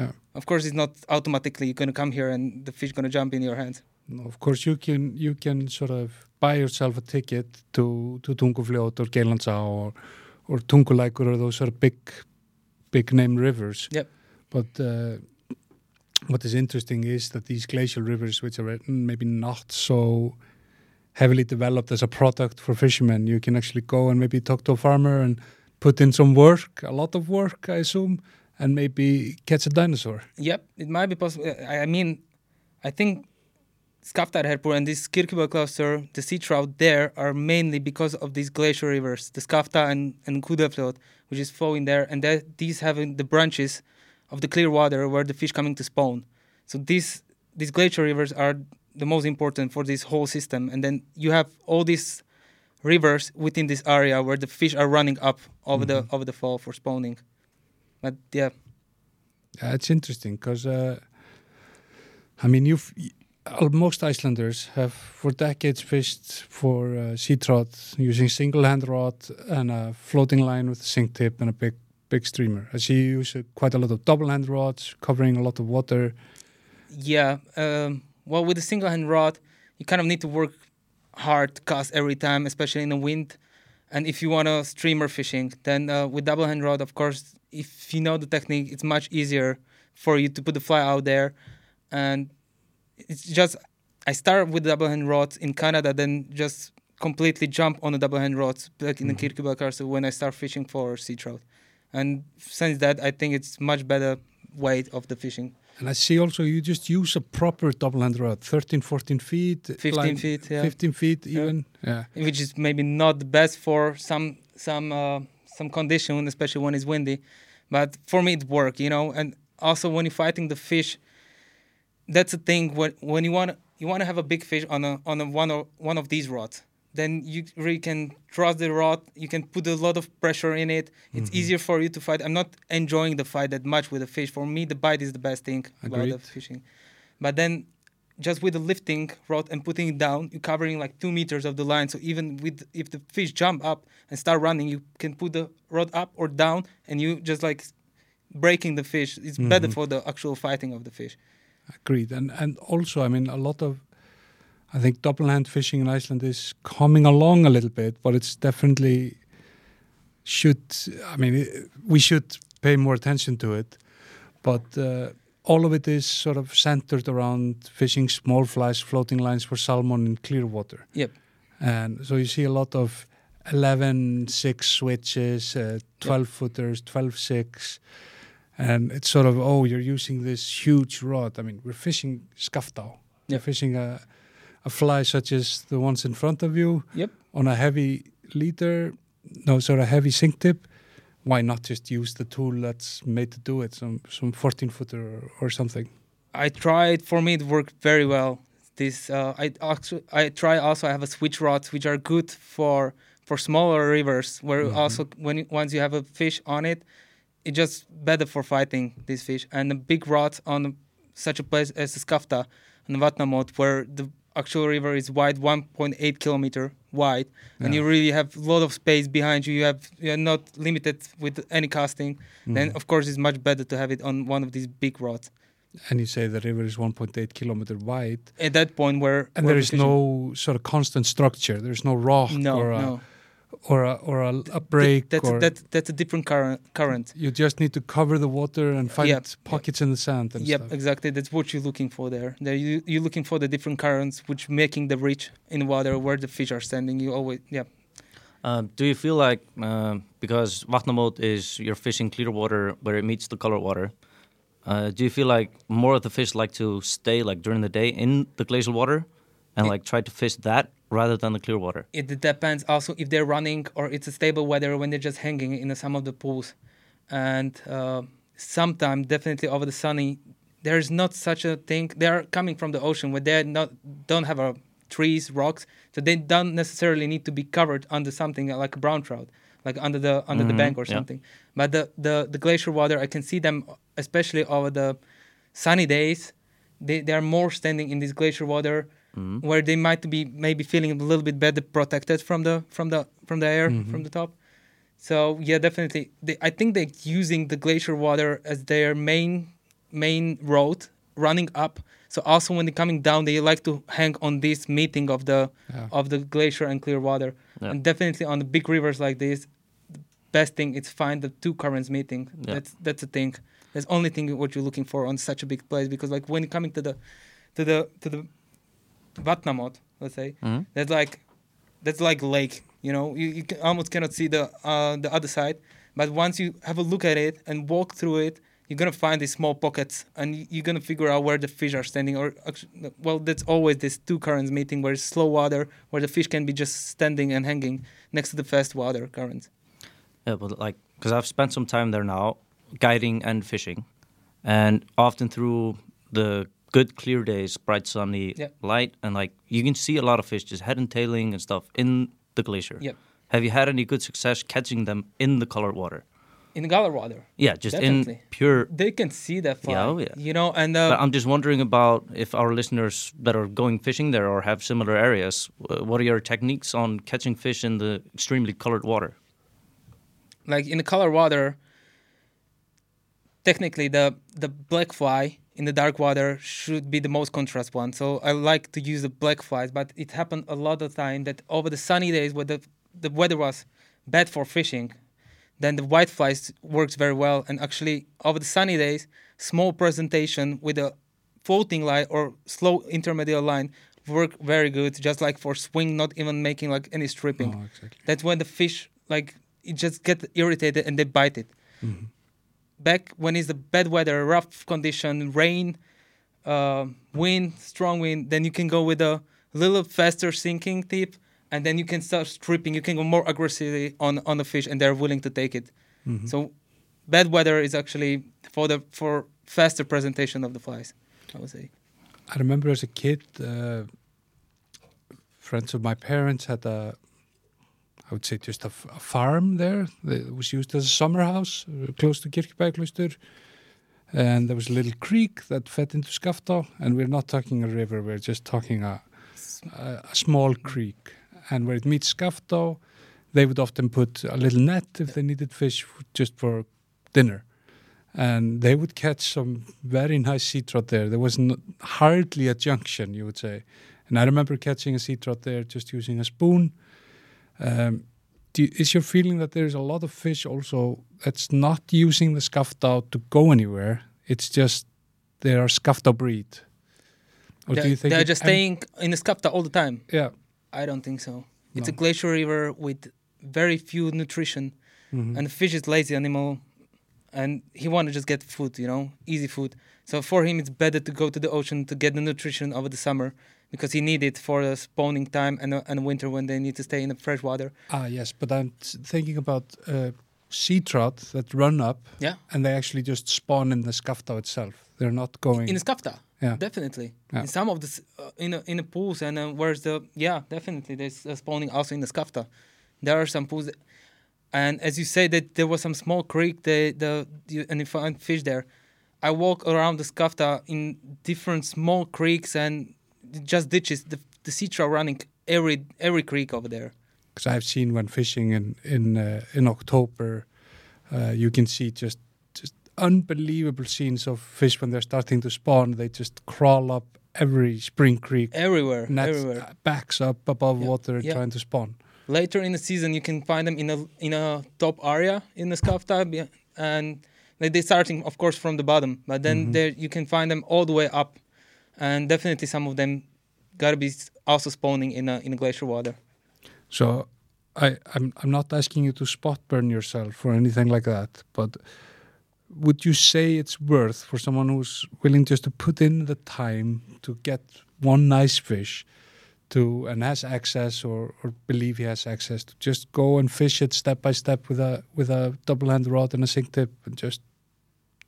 Yeah. Of course, it's not automatically you're gonna come here and the fish gonna jump in your hands. Of course, you can you can sort of buy yourself a ticket to to Tungufljót or Geirlandsá or or Tungulækur or those sort of big big name rivers. Yep. But uh, what is interesting is that these glacial rivers, which are maybe not so heavily developed as a product for fishermen, you can actually go and maybe talk to a farmer and put in some work, a lot of work, I assume, and maybe catch a dinosaur. Yep, it might be possible. I mean, I think Skaftárhreppur and this Kirkjubæklaustur, the sea trout there are mainly because of these glacial rivers, the Skaftá and, and Kúðafljót, which is flowing there, and that, these having the branches of the clear water where the fish coming to spawn. So these these glacial rivers are the most important for this whole system, and then you have all these rivers within this area where the fish are running up over the over the fall for spawning. But yeah, Yeah, it's interesting because, uh, I mean, you've uh, most Icelanders have for decades fished for uh, sea trout using single hand rod and a floating line with a sink tip and a big big streamer. I see you use uh, quite a lot of double hand rods covering a lot of water. Yeah. Um, well, with a single hand rod, you kind of need to work hard to cast every time, especially in the wind. And if you want to streamer fishing, then uh, with double hand rod, of course, if you know the technique, it's much easier for you to put the fly out there. And it's just, I start with double hand rods in Canada, then just completely jump on the double hand rods back in the Kirkjubæklaustur when I start fishing for sea trout. And since that, I think it's much better way of the fishing. And I see also you just use a proper double hand rod, 13, 14 feet. 15 line- feet, yeah. 15 feet Yeah. even. Yeah. which is maybe not the best for some some uh, some condition, especially when it's windy. But for me, it worked, you know. And also when you're fighting the fish, that's the thing. When when you want you want to have a big fish on a on a one of one of these rods, then you really can trust the rod. You can put a lot of pressure in it. It's easier for you to fight. I'm not enjoying the fight that much with the fish. For me, the bite is the best thing about the fishing. But then just with the lifting rod and putting it down, you're covering like two meters of the line. So even with if the fish jump up and start running, you can put the rod up or down, and you just like breaking the fish. It's better Mhm. for the actual fighting of the fish. Agreed. And and also, I mean, a lot of, I think double hand fishing in Iceland is coming along a little bit, but it's definitely should. I mean, we should pay more attention to it. But uh, all of it is sort of centered around fishing small flies, floating lines for salmon in clear water. Yep. And so you see a lot of 11 6 switches, uh, 12 footers, 12 6. And it's sort of, oh, you're using this huge rod. I mean, we're fishing skaftá. You're fishing a, a fly such as the ones in front of you Yep. on a heavy leader, no, sort of heavy sink tip. Why not just use the tool that's made to do it, some some 14 footer or, or something? I tried. For me, it worked very well. This uh, I actually I try also. I have a switch rods which are good for for smaller rivers where Mhm. also when once you have a fish on it, it's just better for fighting these fish. And a big rods on such a place as Skaftá and Vatnamót where the actual river is wide 1.8 kilometer wide and you really have a lot of space behind you you have you're not limited with any casting then Mhm. of course it's much better to have it on one of these big rods and you say the river is 1.8 kilometer wide, at that point where and where there the is fishing- no sort of constant structure. There's no rock no or a, no or a or a, a break. that's or a, that's that's a different current current you just need to cover the water and find Yep. pockets in the sand and yep stuff. exactly that's what you're looking for there there you, you're looking for the different currents which making the reach in water where the fish are standing you always yeah Um, do you feel like um, because Vatnamót is you're fishing clear water where it meets the colored water? Uh, do you feel like more of the fish like to stay like during the day in the glacial water and It- like try to fish that rather than the clear water? it depends also if they're running or it's a stable weather when they're just hanging in some of the pools. And uh, sometimes definitely over the sunny there's not such a thing. They're coming from the ocean where they not don't have a trees rocks so they don't necessarily need to be covered under something like a brown trout like under the under the Mhm, bank or yeah. something. But the, the the glacier water i can see them especially over the sunny days they, they are more standing in this glacier water Mhm. where they might be maybe feeling a little bit better protected from the from the from the air Mhm. from the top. So yeah, definitely. They, I think they're using the glacier water as their main main road running up. So also when they're coming down, they like to hang on this meeting of the Yeah. of the glacier and clear water. Yeah. And definitely on the big rivers like this, the best thing is find the two currents meeting. Yeah. That's that's the thing. That's only thing what you're looking for on such a big place because like when you're coming to the to the to the Vatnamót, let's say, Mhm. that's like that's like lake. You know, you, you can, almost cannot see the uh, the other side. But once you have a look at it and walk through it, you're gonna find these small pockets, and you- you're gonna figure out where the fish are standing. Or actually, well, that's always this two currents meeting, where it's slow water, where the fish can be just standing and hanging next to the fast water currents. Yeah, but like, because I've spent some time there now, guiding and fishing, and often through the good clear days, bright sunny Yeah. light, and like you can see a lot of fish just head and tailing and stuff in the glacier. Yep. Have you had any good success catching them in the colored water? In the Galar water, Yeah, just Definitely. in pure. they can see that fly. Yeah, oh, yeah. You know, and uh, But I'm just wondering about if our listeners that are going fishing there or have similar areas, what are your techniques on catching fish in the extremely colored water? like in the color water technically the the black fly in the dark water should be the most contrast one so i like to use the black flies but it happened a lot of time that over the sunny days where the the weather was bad for fishing then the white flies works very well and actually over the sunny days small presentation with a floating line or slow intermediate line work very good just like for swing not even making like any stripping Oh, exactly. that's when the fish like it just get irritated and they bite it. Mhm. Back when it's the bad weather, rough condition, rain, uh, wind, strong wind, then you can go with a little faster sinking tip, and then you can start stripping. You can go more aggressively on on the fish, and they're willing to take it. Mhm. So bad weather is actually for the for faster presentation of the flies. I would say. I remember as a kid, uh, friends of my parents had a, I would say just a, farm there. It was used as a summer house uh, close to Kirkjubæjarklaustur. and there was a little creek that fed into Skaftá, and we're not talking a river, we're just talking a, a, a small creek. And where it meets Skaftá, they would often put a little net if they needed fish just for dinner. And they would catch some very nice sea trout there. There was n- hardly a junction, you would say. And I remember catching a sea trout there just using a spoon. Um, do you, is your feeling that there's a lot of fish also that's not using the Skaftá to go anywhere? It's just they are Skaftá breed. Or they're, do you think they're just staying in the Skaftá all the time? Yeah. I don't think so. It's a No. glacier river with very few nutrition, Mhm. and the fish is lazy animal, and he want to just get food, you know, easy food. So for him, it's better to go to the ocean to get the nutrition over the summer because he need it for the spawning time and uh, and winter when they need to stay in the fresh water. Ah, yes, but I'm thinking about uh, sea trout that run up Yeah, and they actually just spawn in the Skaftá itself. They're not going. in the Skaftá. yeah. Definitely. Yeah. In some of the uh, in the, in the pools and uh, where's the yeah definitely there's uh, spawning also in the Skaftá. There are some pools, and as you say that there was some small creek the the you, and you find fish there. I walk around the Skaftá in different small creeks and just ditches. The the sea trout running every every creek over there. because I've seen when fishing in in uh, in October, uh, you can see just just unbelievable scenes of fish when they're starting to spawn. They just crawl up every spring creek, Everywhere, net everywhere. uh, backs up above Yeah, water, yeah. trying to spawn. Later in the season, you can find them in a in a top area in the Skaftá, be- and they they starting, of course, from the bottom, but then Mhm. there you can find them all the way up, and definitely some of them gotta be also spawning in a in a glacier water. So I, I'm I'm not asking you to spot burn yourself or anything like that, but would you say it's worth for someone who's willing just to put in the time to get one nice fish to and has access or, or believe he has access to just go and fish it step by step with a with a double hand rod and a sink tip and just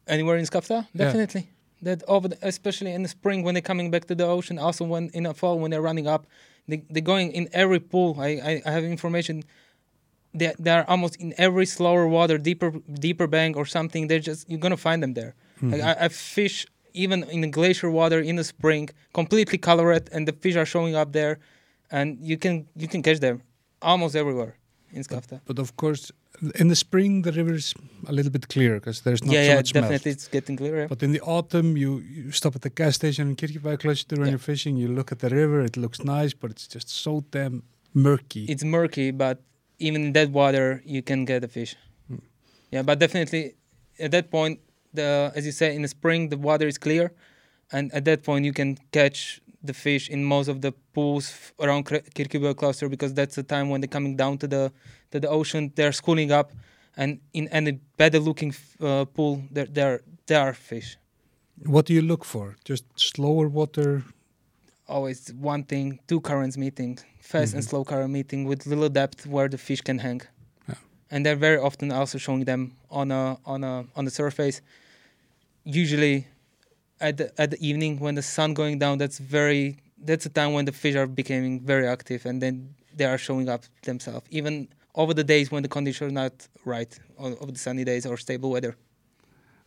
Anywhere in Skaftá, definitely. That over, the, especially in the spring when they're coming back to the ocean. Also, when in the fall when they're running up, they they're going in every pool. I I, I have information. They they are almost in every slower water, deeper deeper bank or something. They're just you're gonna find them there. Like mm-hmm. I, I fish even in the glacier water in the spring, completely colored, and the fish are showing up there, and you can you can catch them almost everywhere in Skaftá. but of course in the spring the river is a little bit clearer because there's not yeah, so yeah, much melt. definitely, it's getting clearer. But in the autumn, you, you stop at the gas station in Kirkjubæjarklaustur when Yeah. you're fishing. You look at the river; it looks nice, but it's just so damn murky. it's murky, but even in that water, you can get a fish. Hmm. Yeah, but definitely at that point, the as you say, in the spring the water is clear, and at that point you can catch the fish in most of the pools around Kirkjubæklaustur because that's the time when they're coming down to the to the ocean. They're schooling up, and in any better looking uh, pool, there there there are fish. what do you look for? Just slower water. Always one thing, two currents meeting, fast and Mhm. slow current meeting with little depth where the fish can hang. Yeah. And they're very often also showing them on a on a on the surface. Usually at the at the evening when the sun going down, that's very that's a time when the fish are becoming very active and then they are showing up themselves. Even over the days when the conditions are not right, over the sunny days or stable weather.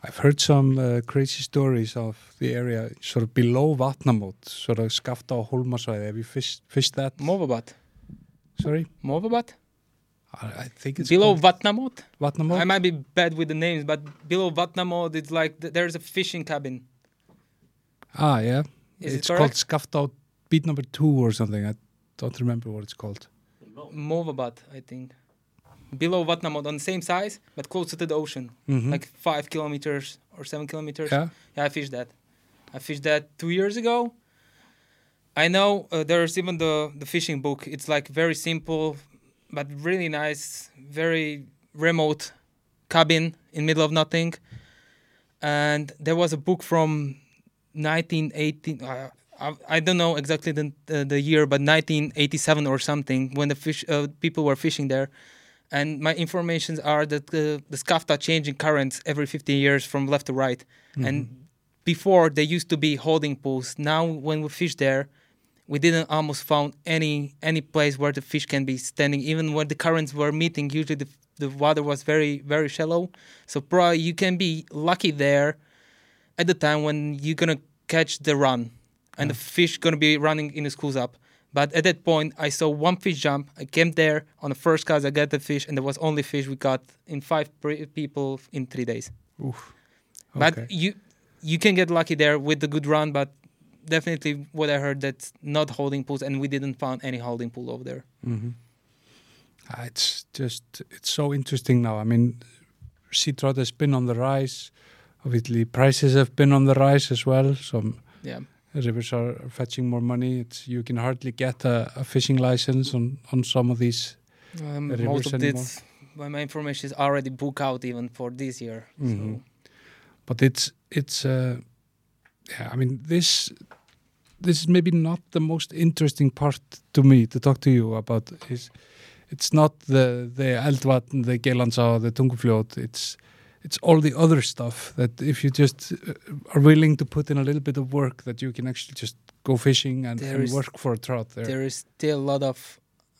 I've heard some uh, crazy stories of the area sort of below Vatnamót, sort of Skaftá og Hólmasvæði. Have you fished, fished that? Movabat. Sorry? Movabat? I, I think it's Below called Vatnamot? Vatnamót. I might be bad with the names, but below Vatnamót, it's like th- there's a fishing cabin. Ah, yeah. Is it's it called correct? Skaftá beat number two or something. I don't remember what it's called. Movabat, I think. Below Vatnamót, on the same size, but closer to the ocean, Mhm. like five kilometers or seven kilometers. yeah. Yeah, I fished that. I fished that two years ago. I know uh, there's even the the fishing book. It's like very simple, but really nice, very remote cabin in middle of nothing. And there was a book from 1918. Uh, I, I don't know exactly the, the the year, but 1987 or something when the fish uh, people were fishing there. And my informations are that the the Skaftá changing currents every 15 years from left to right. And before they used to be holding pools. Now when we fish there, we didn't almost found any any place where the fish can be standing. Even when the currents were meeting, usually the the water was very very shallow. So probably you can be lucky there at the time when you're gonna catch the run, and the fish gonna be running in the schools up. But at that point, I saw one fish jump. I came there on the first cast. I got the fish, and there was only fish we got in five pre- people in three days. Oof. But you you can get lucky there with the good run, but definitely what I heard that's not holding pools, and we didn't find any holding pool over there. Mhm. Ah, It's just it's so interesting now. I mean, sea trout has been on the rise. Obviously, prices have been on the rise as well. Some Yeah, rivers are fetching more money. It's you can hardly get a, a fishing license on on some of these. um, The most of anymore. this, my information, is already booked out even for this year. Mhm. So But it's it's uh, yeah. I mean this this is maybe not the most interesting part to me to talk to you about. Is it's not the the Eldvatn, the Geirlandsá, the Tungufljót. It's it's all the other stuff that if you just uh, are willing to put in a little bit of work, that you can actually just go fishing and, and is- work for a trout there. there is still a lot of,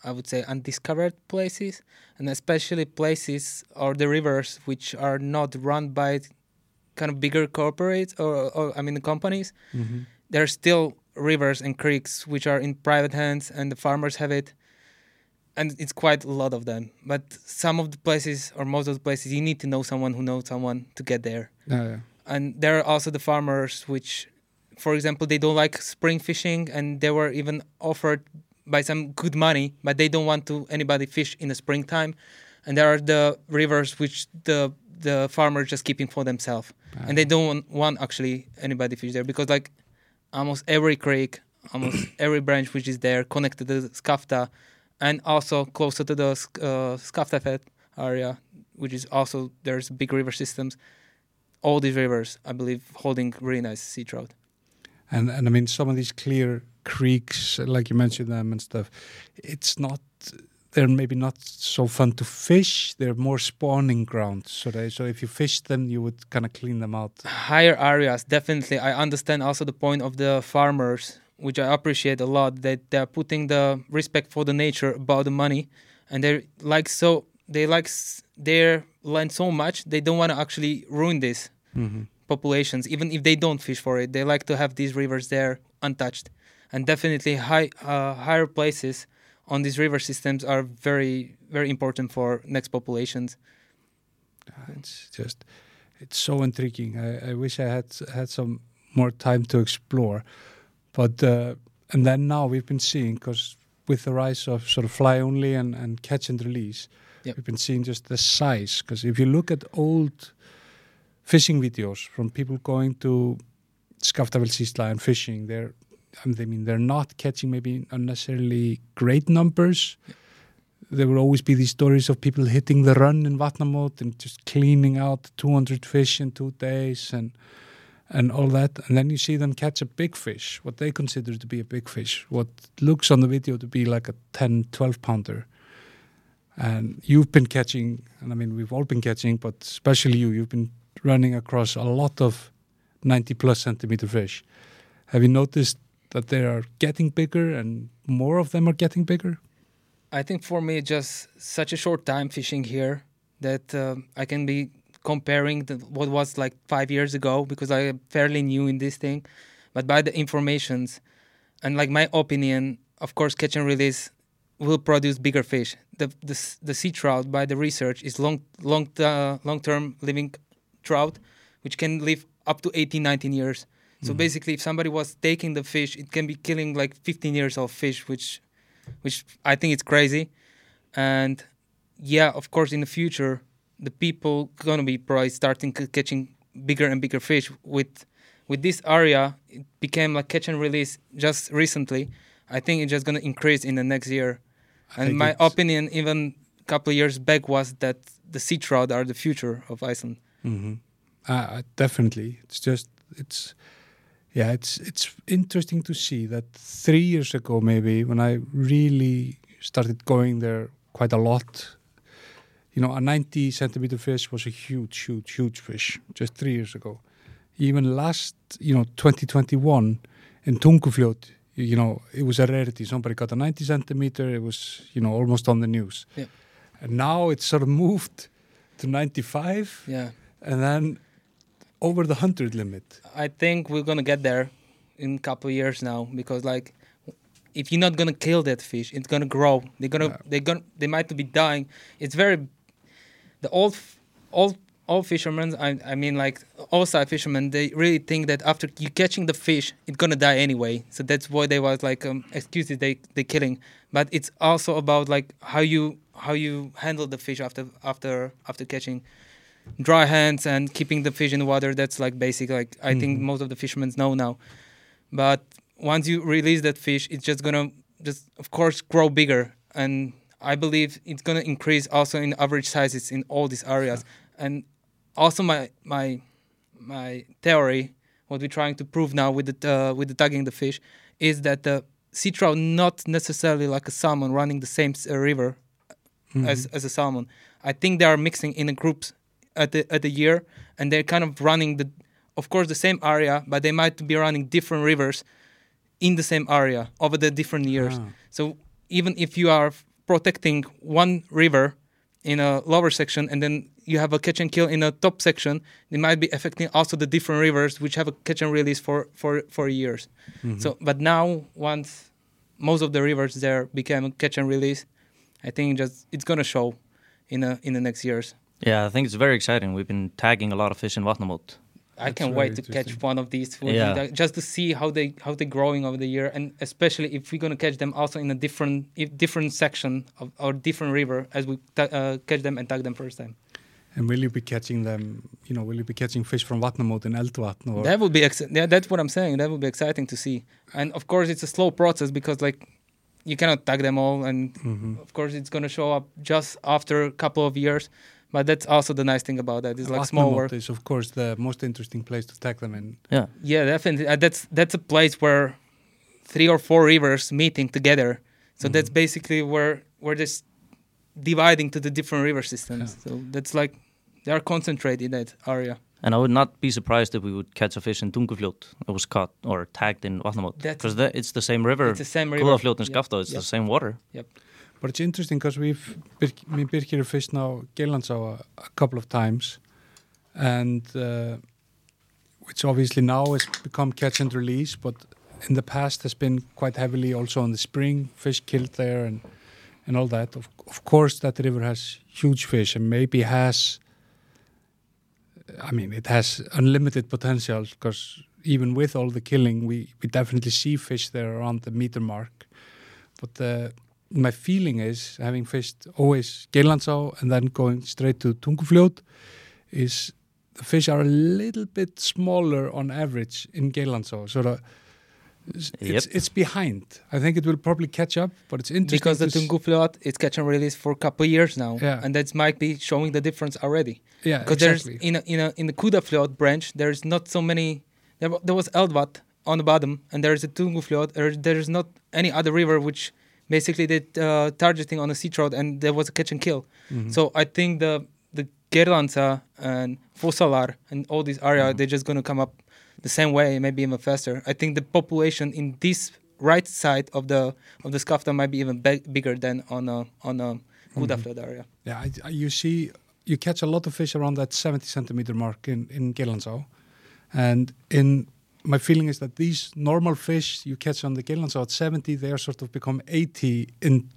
I would say, undiscovered places, and especially places or the rivers which are not run by kind of bigger corporates or, or I mean companies. Mhm. there are still rivers and creeks which are in private hands and the farmers have it and it's quite a lot of them but some of the places or most of the places you need to know someone who knows someone to get there. Yeah, yeah. and there are also the farmers which for example they don't like spring fishing and they were even offered by some good money but they don't want to anybody fish in the springtime. And there are the rivers which the the farmers just keeping for themselves. And they don't want, want actually anybody fish there because like almost every creek almost [COUGHS] every branch which is there connected to the Skaftá and also closer to the uh, Skaftafell area which is also there's big river systems all these rivers i believe holding really nice sea trout And and I mean some of these clear creeks, like you mentioned them and stuff, it's not they're maybe not so fun to fish. They're more spawning grounds. So they so if you fish them, you would kind of clean them out. higher areas definitely i understand also the point of the farmers which i appreciate a lot that they're putting the respect for the nature above the money. And they're like so they like their land so much they don't want to actually ruin this Mm-hmm. populations even if they don't fish for it. They like to have these rivers there untouched. And definitely high uh, higher places on these river systems are very very important for next populations. It's just it's so intriguing. I, I wish I had had some more time to explore, but uh, and then now we've been seeing because with the rise of sort of fly only and, and catch and release, Yep. we've been seeing just the size. Because if you look at old fishing videos from people going to Skaftafellsísla and fishing, they're I mean they're not catching maybe unnecessarily great numbers. There will always be these stories of people hitting the run in Vatnamót and just cleaning out 200 fish in two days and and all that. And then you see them catch a big fish, what they consider to be a big fish, what looks on the video to be like a 10, 12 pounder. And you've been catching, and I mean, we've all been catching, but especially you, you've been running across a lot of 90 plus centimeter fish. Have you noticed that they are getting bigger and more of them are getting bigger? I think for me, just such a short time fishing here that uh, I can be comparing the, what was like five years ago because I am fairly new in this thing. But by the informations and like my opinion, of course, catch and release will produce bigger fish. The the, the sea trout, by the research, is long long uh, long term living trout, which can live up to 18, 19 years. So Mhm. basically, if somebody was taking the fish, it can be killing like 15 years of fish, which which I think it's crazy. And yeah, of course, in the future, the people gonna be probably starting c- catching bigger and bigger fish. With with this area, it became like catch and release just recently. I think it's just gonna increase in the next year. I And my it's- opinion, even a couple of years back, was that the sea trout are the future of Iceland. Mm-hmm. Uh, definitely. It's just it's yeah, it's it's interesting to see that three years ago maybe when I really started going there quite a lot. You know, a 90 centimeter fish was a huge, huge, huge fish just three years ago. Even last, you know, 2021 in Tungufljót, you, you know, it was a rarity. Somebody got a 90 centimeter. It was, you know, almost on the news. Yeah. And now it's sort of moved to 95 Yeah, and then over the hundred limit. I think we're gonna get there in a couple of years now because like if you're not gonna kill that fish, it's gonna grow. They're gonna Yeah. they're gonna they might be dying. It's very the old old old fishermen. I I mean like outside fishermen. They really think that after you catching the fish, it's gonna die anyway. So that's why they was like um, excuses they they killing. But it's also about like how you how you handle the fish after after after catching dry hands and keeping the fish in the water that's like basic like i think Mhm. most of the fishermen know now but once you release that fish it's just gonna just of course grow bigger and i believe it's gonna increase also in average sizes in all these areas and also my my my theory what we're trying to prove now with the uh, with the tagging the fish is that the sea trout not necessarily like a salmon running the same uh, river Mhm. as as a salmon. I think they are mixing in groups at the at the year, and they're kind of running the, of course, the same area, but they might be running different rivers in the same area over the different years. Ah. So even if you are protecting one river in a lower section, and then you have a catch and kill in a top section, it might be affecting also the different rivers which have a catch and release for for for years. Mhm. So, but now once most of the rivers there became catch and release, I think just it's gonna show in a, in the next years. Yeah, I think it's very exciting. We've been tagging a lot of fish in Vatnamót. I That's can't wait to catch one of these with Yeah. you, just to see how they how they're growing over the year, and especially if we're gonna catch them also in a different if different section of or different river as we ta- uh, catch them and tag them first time. And will you be catching them? You know, will you be catching fish from Vatnamót in Eldvatn? Or That would be ex- yeah, that's what I'm saying. That would be exciting to see, and of course it's a slow process because like you cannot tag them all, and Mhm. of course it's gonna show up just after a couple of years. But that's also the nice thing about that. It's like small Vatnamót work. is of course the most interesting place to tag them in. Yeah. Yeah, definitely. Uh, that's that's a place where three or four rivers meeting together. So that's Mhm. basically where where this dividing to the different river systems. So that's like they are concentrated in that area. And I would not be surprised if we would catch a fish in Tungufljót that was caught or tagged in Vatnamót. That's- Because it's the same river. It's the same river. Kúðafljót and Yeah, Skaftá, it's yeah. the same water. But it's interesting because we've me and Birkir have fished now Geilandsá a, couple of times, and uh, which obviously now has become catch and release, but in the past has been quite heavily also in the spring, fish killed there and and all that. Of, of course, that river has huge fish and maybe has. I mean, it has unlimited potential because even with all the killing, we, we definitely see fish there around the meter mark. But uh, my feeling is, having fished always Geirlandsá and then going straight to Tungufljót, is the fish are a little bit smaller on average in Geirlandsá. So the, it's, Yep. it's behind. I think it will probably catch up, but it's interesting. Because the Tungufljót is catch and release for a couple of years now, Yeah. and that might be showing the difference already. yeah, Because exactly. there's in a, in a, in the Kúðafljót branch, there's not so many. There, there was Eldvatn on the bottom, and there's a Tungufljót. There, there's not any other river which basically did uh, targeting on a sea trout, and there was a catch and kill. Mhm. So I think the the Geirlandsá and Fossálar and all these areas, Mhm. they're just gonna come up the same way, maybe even faster. I think the population in this right side of the of the Skaftá might be even be- bigger than on a on a Kúðafljót area. Yeah, I, I- you see, you catch a lot of fish around that 70 centimeter mark in, in Geirlandsá. And in my feeling is that these normal fish you catch on the Geirlandsá at 70, they are sort of become 80 in.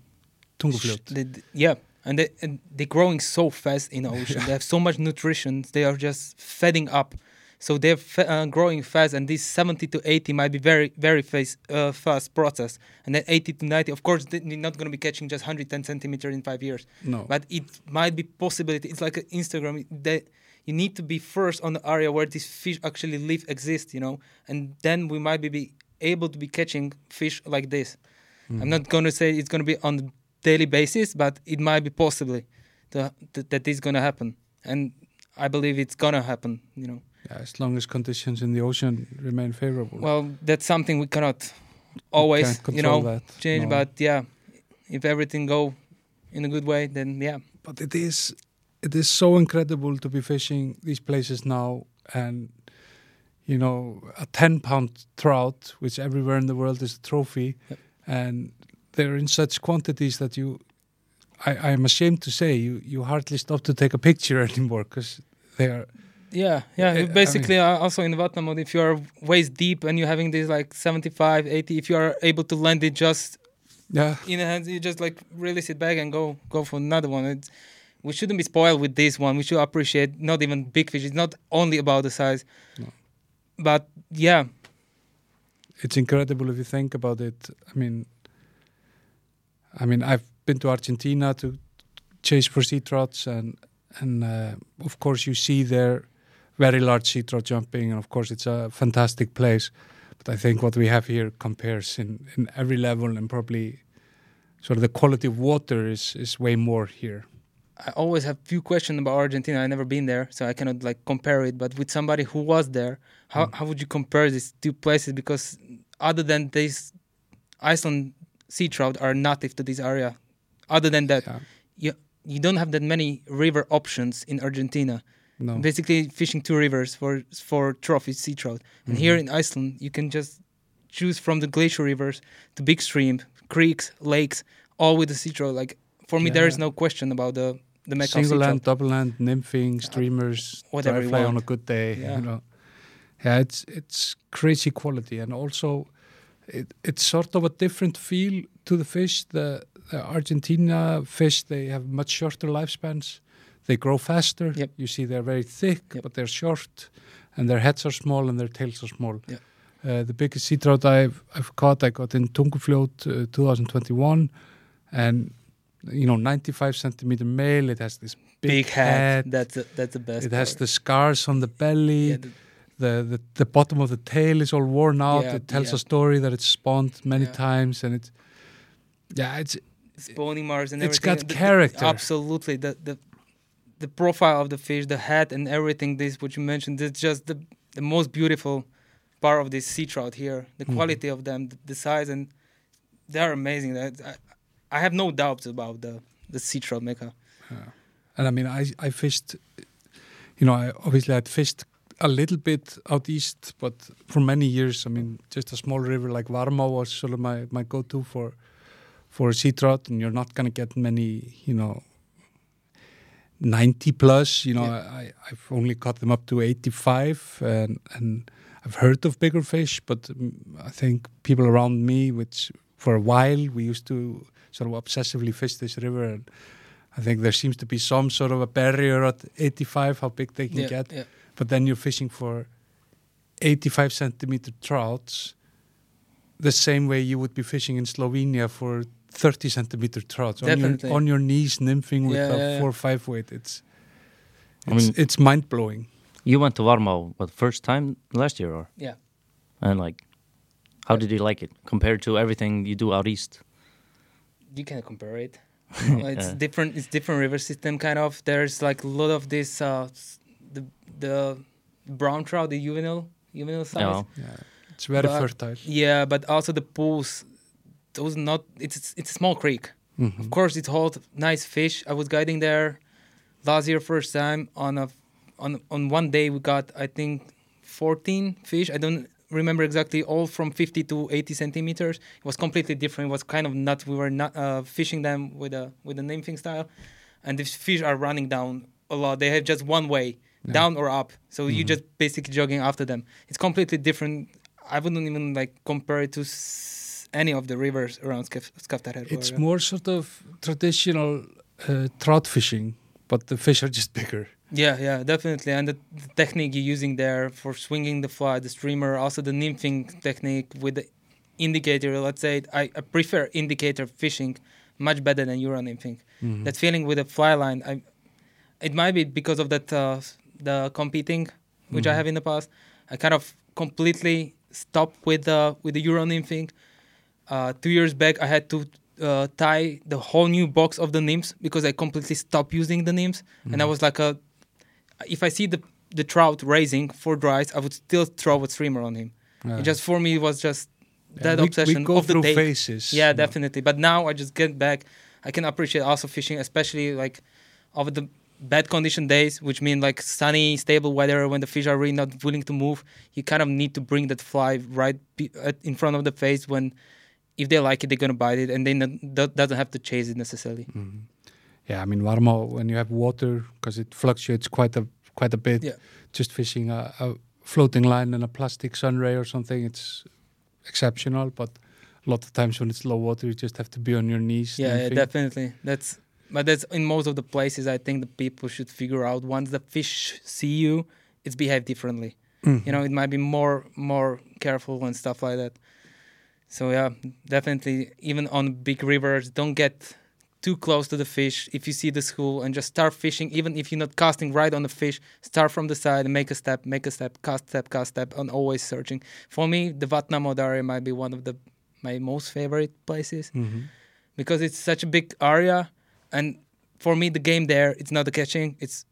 They- they- yeah, and they and they're growing so fast in the [LAUGHS] ocean. they have so much nutrition. They are just feeding up, so they're fa- uh, growing fast. And this 70 to 80 might be very very fast uh, fast process. And then 80 to 90, of course, they're not going to be catching just 110 centimeter in five years. No. But it might be possibility. It's like an Instagram that you need to be first on the area where these fish actually live exist. You know, and then we might be, be able to be catching fish like this. Mhm. I'm not going to say it's going to be on the daily basis, but it might be possibly to, that that is going to happen, and I believe it's going to happen. You know, Yeah, as long as conditions in the ocean remain favorable. well, that's something we cannot always, Can't you know, that. change. No. But yeah, if everything go in a good way, then yeah, but it is it is so incredible to be fishing these places now and you know a 10 pound trout which everywhere in the world is a trophy Yep. and they're in such quantities that you I, I am ashamed to say you you hardly stop to take a picture [LAUGHS] anymore because they are Yeah, yeah. I- I basically, uh, also in Vatnamót, if you are waist deep and you're having these like 75, 80, if you are able to land it just Yeah, in the hands, you just like release it back and go go for another one. It's, we shouldn't be spoiled with this one. We should appreciate not even big fish. It's not only about the size, No. but yeah, it's incredible if you think about it. I mean, I mean, I've been to Argentina to chase for sea trots, and and uh, of course you see there very large sea trout jumping, and of course it's a fantastic place. But I think what we have here compares in in every level, and probably sort of the quality of water is is way more here. I always have few questions about Argentina. I've never been there, so I cannot like compare it. But with somebody who was there, how Mm. how would you compare these two places? Because other than this, Iceland sea trout are native to this area. Other than that, Yeah. you you don't have that many river options in Argentina. No, Basically, fishing two rivers for for trophy sea trout. And Mm-hmm. here in Iceland, you can just choose from the glacier rivers to big stream, creeks, lakes, all with the sea trout. Like for me, there is no question about the the single land, double land, nymphing, streamers, whatever dry you fly on a good day. Yeah. You know, yeah, it's it's crazy quality, and also it, it's sort of a different feel to the fish. The, the Argentina fish they have much shorter lifespans. They grow faster. Yep. You see, they're very thick, Yep. but they're short, and their heads are small and their tails are small. Yep. Uh, the biggest sea trout I've, I've caught, I got in Tungufljót uh, 2021, and you know, 95 centimeter male. It has this big, big head. head. That's the, that's the best. It has the scars on the belly. yeah, the, the, the the bottom of the tail is all worn out. Yeah, it tells yeah. a story that it's spawned many times, and it's yeah, it's spawning marks and It's everything. got The- the- character. absolutely. The the the profile of the fish, the head, and everything. This what you mentioned. It's just the the most beautiful part of this sea trout here. The Mhm. quality of them, the, the size, and they are amazing. That I, I have no doubts about the the sea trout mecca. and I mean I I fished, you know, I obviously I'd fished a little bit out east, but for many years, I mean, just a small river like Varmá was sort of my my go to for for sea trout, and you're not gonna get many, you know. 90 plus, you know, Yeah. I, I've only caught them up to 85 and, and I've heard of bigger fish, but um, I think people around me, which for a while we used to sort of obsessively fish this river and I think there seems to be some sort of a barrier at 85, how big they can Yeah, get. yeah. But then you're fishing for 85 centimeter trouts the same way you would be fishing in Slovenia for 30 centimeter trouts on your, Definitely. on your knees nymphing with Yeah, a yeah, yeah. four or five weight. It's I mean- it's mind blowing. You went to Varmá, what, first time last year, or? Yeah. And like, how did you like it compared to everything you do out east? You can compare it. [LAUGHS] it's Yeah. different. It's different river system kind of. There's like a lot of this uh, the the brown trout, the juvenile juvenile size. Yeah. Yeah, it's very But- fertile. Yeah, but also the pools. Those not. It's it's a small creek. Mhm. Of course, it holds nice fish. I was guiding there last year, first time on a on on one day we got I think 14 fish. I don't remember exactly all from 50 to 80 centimeters. It was completely different. It was kind of not. We were not uh, fishing them with a with a nymphing style, and these fish are running down a lot. They have just one way, Yeah. down or up. So you Mhm. just basically jogging after them. It's completely different. I wouldn't even like compare it to s- any of the rivers around Skaf- Skaftárhreppur. It's more sort of traditional uh, trout fishing, but the fish are just bigger. Yeah, yeah, definitely. And the, the technique you're using there for swinging the fly, the streamer, also the nymphing technique with the indicator. Let's say I, I prefer indicator fishing much better than Euro nymphing. Mhm. That feeling with a fly line, I, it might be because of that uh, the competing, which I Mhm. have in the past. I kind of completely stopped with the with the Euro nymphing. Uh, two years back, I had to uh, tie the whole new box of the nymphs because I completely stopped using the nymphs, and I Mhm. was like a, if I see the the trout raising for dries, I would still throw a streamer on him. Yeah. It just for me it was just Yeah, that we, obsession we go of the day. phases. Yeah, definitely. But now I just get back. I can appreciate also fishing, especially like over the bad condition days, which mean like sunny, stable weather when the fish are really not willing to move. You kind of need to bring that fly right be, uh, in front of the face when, if they like it, they're gonna bite it, and they n- do- doesn't have to chase it necessarily. Mhm. Yeah, I mean Varmá when you have water because it fluctuates quite a quite a bit. Yeah. just fishing a, a floating line and a plastic sunray or something, it's exceptional. But a lot of times when it's low water, you just have to be on your knees. Yeah, yeah, definitely. That's but that's in most of the places. I think the people should figure out once the fish see you, it's behave differently. Mhm. You know, it might be more more careful and stuff like that. So yeah, definitely. Even on big rivers, don't get too close to the fish. If you see the school and just start fishing, even if you're not casting right on the fish, start from the side and make a step, make a step, cast step, cast step, and always searching. For me, the Vatnamót area might be one of the my most favorite places Mhm. because it's such a big area and for me the game there it's not the catching it's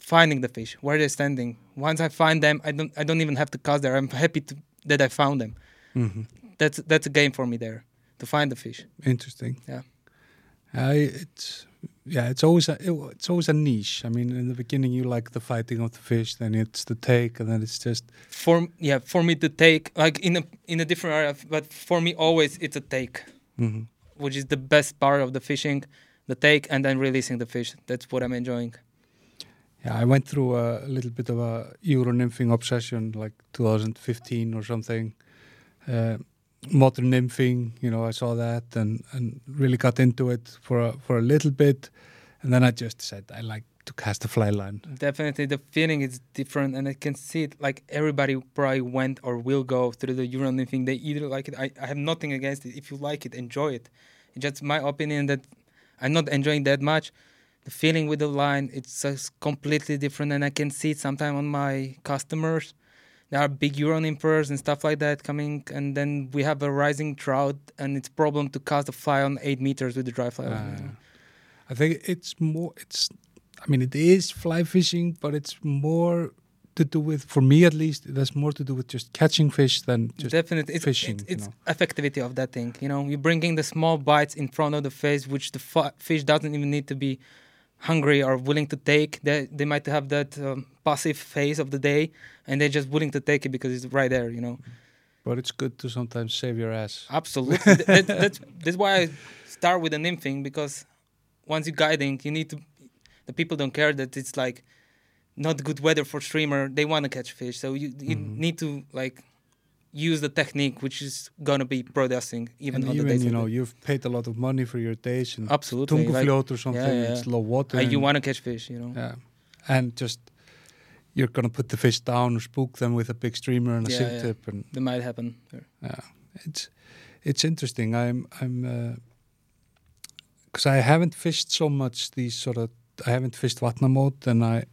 finding the fish where they're standing once i find them i don't i don't even have to cast there i'm happy to, that i found them Mhm. that's that's a game for me there to find the fish Interesting. Yeah. I it's yeah, it's always a it- it's always a niche. I mean, in the beginning you like the fighting of the fish, then it's the take, and then it's just for yeah for me to take like in a in a different area but for me always it's a take mhm. which is the best part of the fishing the take and then releasing the fish that's what i'm enjoying yeah. I went through a, little bit of a Euro nymphing obsession, like 2015 or something. Uh, modern nymphing, you know, I saw that and and really got into it for a, for a little bit, and then I just said I like to cast a fly line. Definitely, the feeling is different, and I can see it. Like everybody probably went or will go through the Euro nymphing. They either like it. I, I have nothing against it. If you like it, enjoy it. It's just my opinion that I'm not enjoying that much. The feeling with the line, it's just completely different, and I can see it sometimes on my customers. There are big Euro nymphers and stuff like that coming, and then we have a rising trout, and it's problem to cast a fly on eight meters with the dry fly. Uh, I think it's more. It's. I mean, it is fly fishing, but it's more to do with, for me at least, it has more to do with just catching fish than just. definitely it's, fishing, it's, you it's know. effectivity of that thing you know you're bringing the small bites in front of the face which the fi- fish doesn't even need to be hungry or willing to take they, they might have that um, passive phase of the day and they're just willing to take it because it's right there you know But it's good to sometimes save your ass. absolutely [LAUGHS] that, that's that's why i start with the nymphing because once you're guiding you need to the people don't care that it's like not good weather for streamer they want to catch fish so you, you Mhm. need to like use the technique which is gonna be producing even and on the even days you know the- you've paid a lot of money for your days and absolutely like, Tungufljót or something. yeah, It's yeah. low water. uh, you and- want to catch fish you know Yeah, and just you're gonna put the fish down or spook them with a big streamer and a Yeah, sink yeah. tip, and that might happen yeah, it's it's interesting. I'm I'm because I haven't fished so much these sort of I haven't fished Vatnamót and I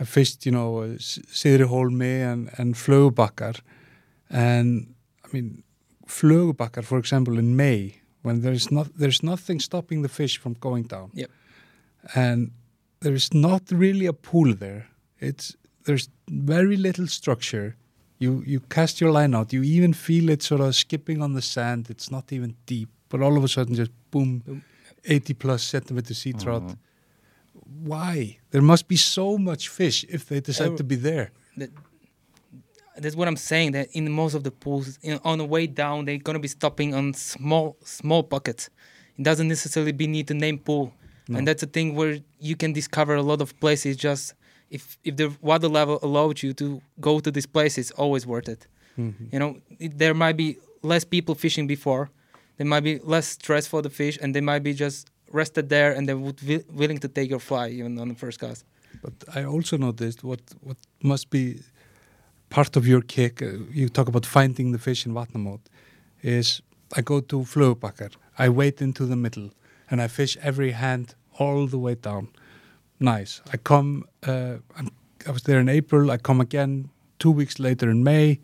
I fished you know uh, S- Syðriholmi and and Flögubakkar and I mean Flögubakkar for example in May when there's not there's nothing stopping the fish from going down. Yep. And there's not really a pool there. It's there's very little structure. You you cast your line out. You even feel it sort of skipping on the sand. It's not even deep, but all of a sudden just boom, Boom. 80 plus centimeter sea trout. Mhm. Why? There must be so much fish if they decide Ev- to be there. That's what i'm saying that in most of the pools in, on the way down they're gonna be stopping on small small pockets it doesn't necessarily be need to name pool No. and that's a thing where you can discover a lot of places just if if the water level allows you to go to this place it's always worth it Mhm. you know it, there might be less people fishing before there might be less stress for the fish and they might be just rested there and they would be willing to take your fly even on the first cast But I also noticed what what must be part of your kick. Uh, you talk about finding the fish in Vatnamót. Is I go to Flögubakkar. I wade into the middle and I fish every hand all the way down. Nice. I come. Uh, I'm, I was there in April. I come again two weeks later in May.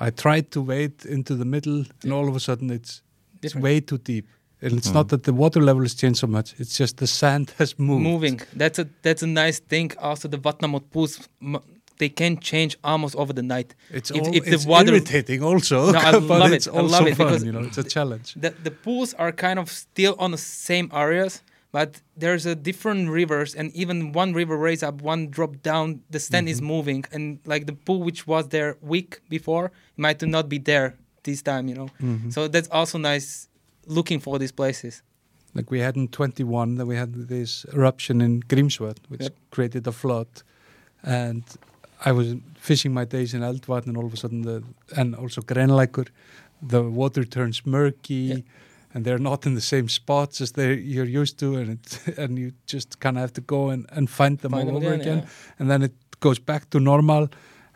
I tried to wade into the middle, and all of a sudden it's it's way too deep. And it's not that the water level has changed so much. It's just the sand has moved. moving. That's a that's a nice thing. Also, the Vatnamót pools m- they can change almost over the night. It's, If- all, if it's water- irritating also, No, I [LAUGHS] love it's it. I love it fun, because you know, it's a challenge. The the pools are kind of still on the same areas, but there's a different rivers, and even one river raise up, one drop down. The stand is Mhm. moving, and like the pool which was there week before might not be there this time. You know, Mhm. so that's also nice looking for these places. like we had in 21, that we had this eruption in Grímsvötn, which Yep. created a flood. And I was fishing my days in Eldvatn and all of a sudden the and also Grenlækur the water turns murky Yeah. and they're not in the same spots as they you're used to and it, [LAUGHS] and you just kind of have to go and, and find them Find all them over again, again, and then it goes back to normal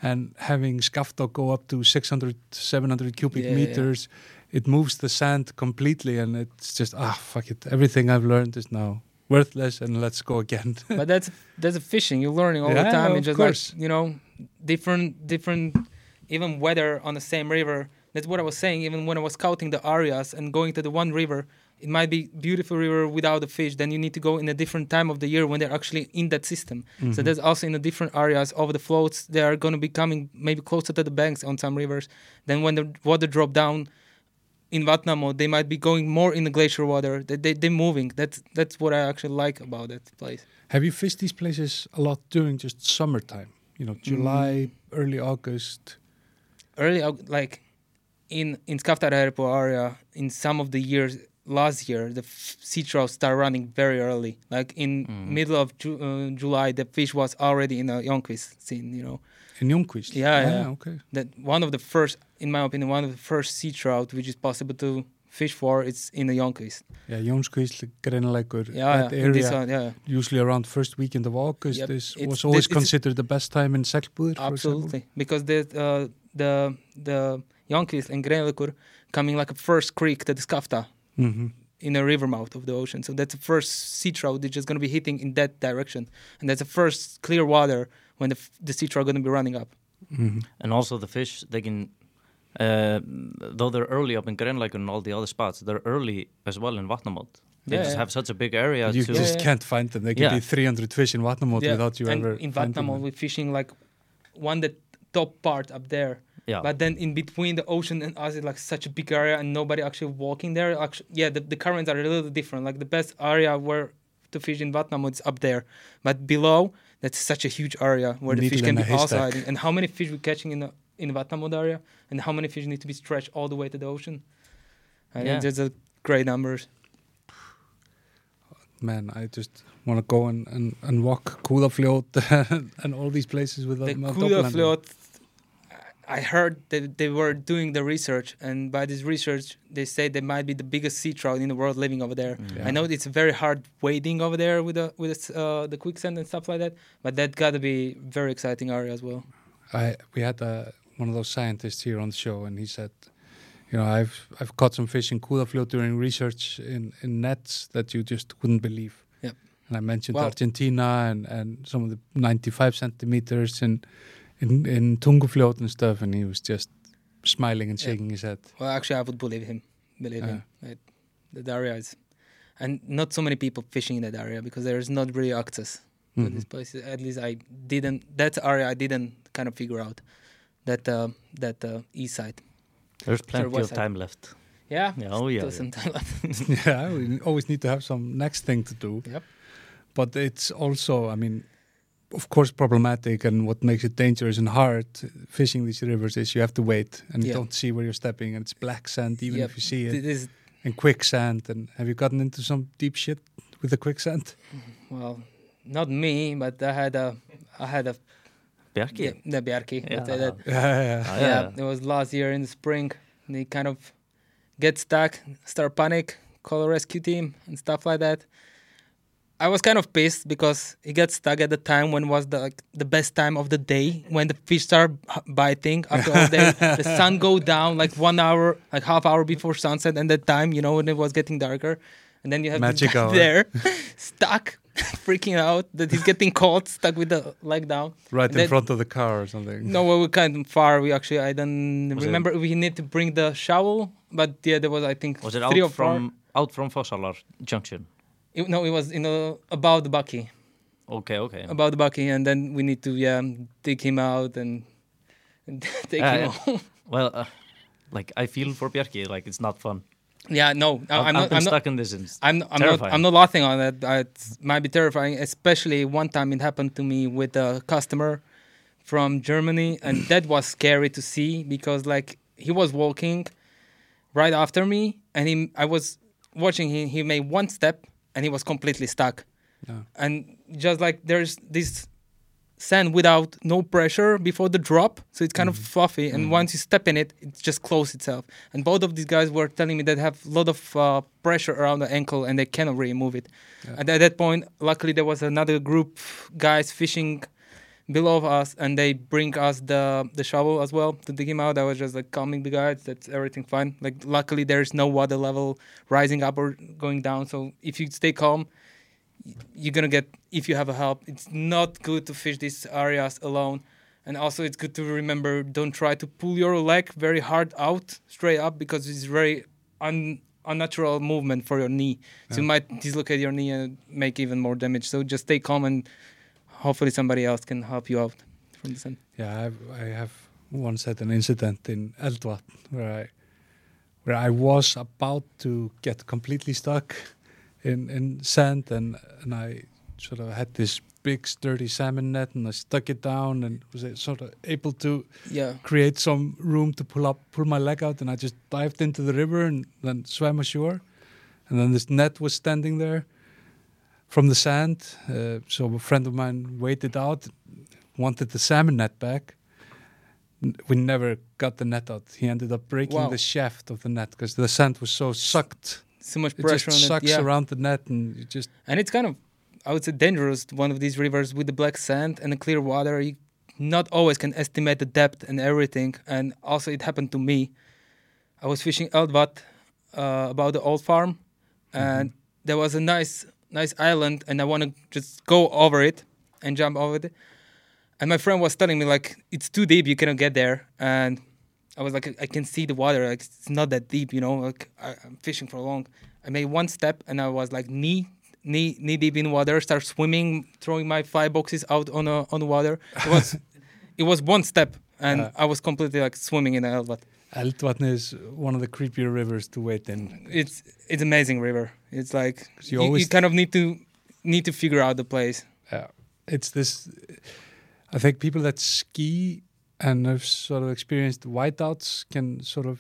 and having Skaftá go up to 600 700 cubic Yeah, yeah. meters it moves the sand completely and it's just ah fuck it everything I've learned is now worthless and let's go again [LAUGHS] but that's that's a fishing. You're learning all Yeah, the time. of just course. like you know, different different, even weather on the same river. That's what I was saying. Even when I was scouting the areas and going to the one river, it might be beautiful river without the fish. Then you need to go in a different time of the year when they're actually in that system. So Mhm. there's also in the different areas of the floats. They are going to be coming maybe closer to the banks on some rivers. Then when the water drop down. In Vatnamót, they might be going more in the glacier water. They, they, they're moving. That's that's what I actually like about that place. Have you fished these places a lot during just summertime? You know, July, Mm. early August. early like in in Skaftárhreppur area in some of the years last year the f- sea trout start running very early like in Mm. middle of Ju- uh, July the fish was already in a Jónskvísl scene you know In Jónskvísl? Yeah, Ah, yeah. okay. that one of the first in my opinion one of the first sea trout which is possible to fish for it's in the Jónskvísl Yeah, Jónskvísl, Grenlækur, yeah, that yeah in this area, one, yeah. usually around first weekend of August, Yep, is, it's- was always it's- considered the best time in Seglbúðir, for absolutely. because the uh, the the Jónskvísl and Grenlækur coming like a first creek to the Skaftá hmm in the river mouth of the ocean. So that's the first sea trout that's just going to be hitting in that direction, and that's the first clear water when the, f- the sea trout going to be running up. hmm And also the fish, they can, uh, though they're early up in Grenlækur and all the other spots, they're early as well in Vatnamót. They Yeah, just yeah. have such a big area You to. just Yeah. can't find them. They can Yeah. be 300 fish in Vatnamót without you and ever in finding Vatnamót them. we're fishing like one the top part up there, yeah. but then in between the ocean and us it's like such a big area and nobody actually walking there. Actually, yeah, the, the currents are a little different. Like the best area where to fish in Vatnamót is up there, but below that's such a huge area where the fish can be a also hiding. And how many fish we're catching in the in the Vatnamót area, and how many fish need to be stretched all the way to the ocean. I Yeah. mean, there's a great numbers. Man, I just want to go and, and, and walk Kúðafljót [LAUGHS] and all these places with the my Kúðafljót, I heard that they were doing the research, and by this research, they say they might be the biggest sea trout in the world living over there. Mm. Yeah. I know it's very hard wading over there with the with the, uh, the quicksand and stuff like that, but that got to be very exciting area as well. I we had a, one of those scientists here on the show, and he said, you know, I've I've caught some fish in Kúðafljót during research in, in nets that you just wouldn't believe. Yep. And I mentioned Wow. Argentina and, and some of the 95 centimeters in in, in Tungufljót and stuff, and he was just smiling and Yeah. shaking his head. Well, actually, I would believe him. Believe him. That that area is, and not so many people fishing in that area because there is not really access to Mhm. these places. At least I didn't. That area I didn't kind of figure out. That uh, that uh, east side. There's plenty of side. time left. Yeah. Yeah, oh yeah. Still some time left. [LAUGHS] yeah, we always need to have some next thing to do. Yep. But it's also, I mean, of course, problematic, and what makes it dangerous and hard fishing these rivers is you have to wait and you don't see where you're stepping, and it's black sand even Yep. if you see it, It is and quicksand. And have you gotten into some deep shit with the quicksand? well, not me, but I had a, I had a, Bjarki? yeah, the Bjarki. Yeah. let's that. [LAUGHS] Yeah, yeah. Ah, yeah, it was last year in the spring. They kind of get stuck, start panic, call a rescue team and stuff like that. I was kind of pissed because he got stuck at the time when was the like, the best time of the day when the fish start biting after all day. the [LAUGHS] sun go down like one hour, like half hour before sunset, and that time you know when it was getting darker, and then you have Magic the guy hour. there [LAUGHS] stuck, [LAUGHS] freaking out that he's getting caught, stuck with the leg down. Right in front of the car or something. No, well, we're kind of far. We actually, I don't Was it- remember. We need to bring the shovel, but yeah, there was I think Was it three out or four. from out from Fossálar Junction? It- no, it was in a, about the bucky, Okay, okay. about the bucky, and then we need to yeah dig him out and, and [LAUGHS] take Ah, him home. Well, uh, like I feel for Bjarki, like it's not fun. Yeah, no, I- I've, I'm not. I'm not. stuck in this. It's I'm, I'm not. I'm not laughing on that. Uh, It might be terrifying, especially one time it happened to me with a customer from Germany, and [COUGHS] that was scary to see because like he was walking right after me, and he, I was watching him. He made one step, and he was completely stuck. Yeah. And just like there's this sand without no pressure before the drop, so it's kind of Mhm. fluffy. And Mhm. once you step in it, it just closes itself. And both of these guys were telling me that have a lot of uh, pressure around the ankle and they cannot really move it. Yeah. And at that point, luckily there was another group guys fishing below us, and they bring us the the shovel as well to dig him out. I was just like calming the guys. That's everything fine. Like luckily there's no water level rising up or going down. So if you stay calm, you're gonna get if you have a help. It's not good to fish these areas alone. And also, it's good to remember: don't try to pull your leg very hard out, straight up, because it's very un- unnatural movement for your knee. So you might dislocate your knee and make even more damage. So just stay calm, and hopefully somebody else can help you out from the sun. Yeah, I've, I have once had an incident in Eldvatn where I where I was about to get completely stuck in, in sand and and I sort of had this big sturdy salmon net and I stuck it down and was sort of able to Yeah. create some room to pull up pull my leg out and I just dived into the river and then swam ashore and then this net was standing there from the sand uh, so a friend of mine waited out wanted the salmon net back we never got the net out he ended up breaking Wow. the shaft of the net because the sand was so sucked So much it pressure just on sucks it. Yeah. around the net and just and it's kind of i would say dangerous one of these rivers with the black sand and the clear water. You not always can estimate the depth and everything. And also it happened to me. I was fishing Eldvatn uh, about the old farm. And there was a nice nice island and i want to just go over it and jump over it. And my friend was telling me like it's too deep you cannot get there. And i was like i can see the water like it's not that deep you know like I, i'm fishing for long i made one step and i was like knee knee knee deep in water start swimming throwing my five boxes out on a, on the water it was [LAUGHS] it was one step and Uh. i was completely like swimming in the Eldvatn. Is one of the creepier rivers to wait in it's it's amazing river it's like you you, always you kind of need to need to figure out the place Yeah, it's this. I think people that ski and I've sort of experienced whiteouts can sort of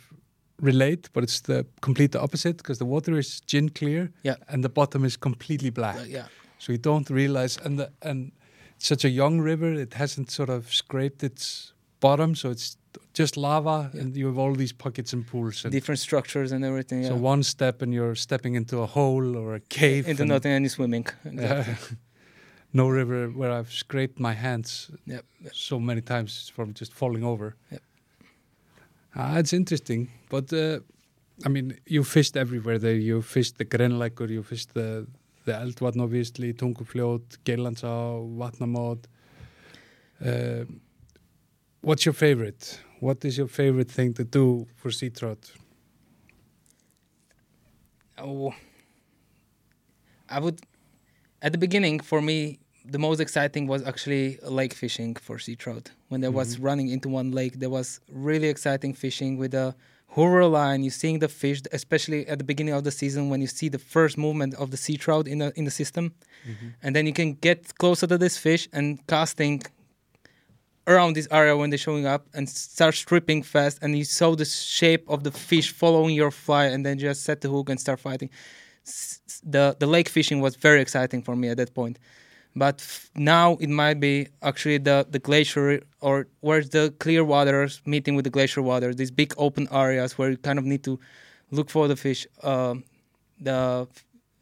relate, but it's the complete opposite because the water is gin clear, Yeah. and the bottom is completely black. Uh, yeah So you don't realize, and the, and it's such a young river, it hasn't sort of scraped its bottom, so it's just lava, Yeah. and you have all these pockets and pools. And different structures and everything So one step, and you're stepping into a hole or a cave. into and- nothing and you're swimming Yeah. [LAUGHS] no river where I've scraped my hands Yep. so many times from just falling over. Yep. Ah, it's interesting, but uh, I mean, you fished everywhere there. You fished the Grenlækur, you fished the the Eldvatn obviously, Tungufljót, Geilandsá, Vatnamót. Uh, what's your favorite? What is your favorite thing to do for sea trout? Oh, I would. At the beginning, for me, the most exciting was actually lake fishing for sea trout. When there was Mhm. running into one lake, there was really exciting fishing with a hurrah line. You're seeing the fish, especially at the beginning of the season when you see the first movement of the sea trout in the in the system, and then you can get closer to this fish and casting around this area when they're showing up and start stripping fast and you saw the shape of the fish following your fly and then just set the hook and start fighting the the lake fishing was very exciting for me at that point but f- now it might be actually the the glacier or where's the clear waters meeting with the glacier water these big open areas where you kind of need to look for the fish um, the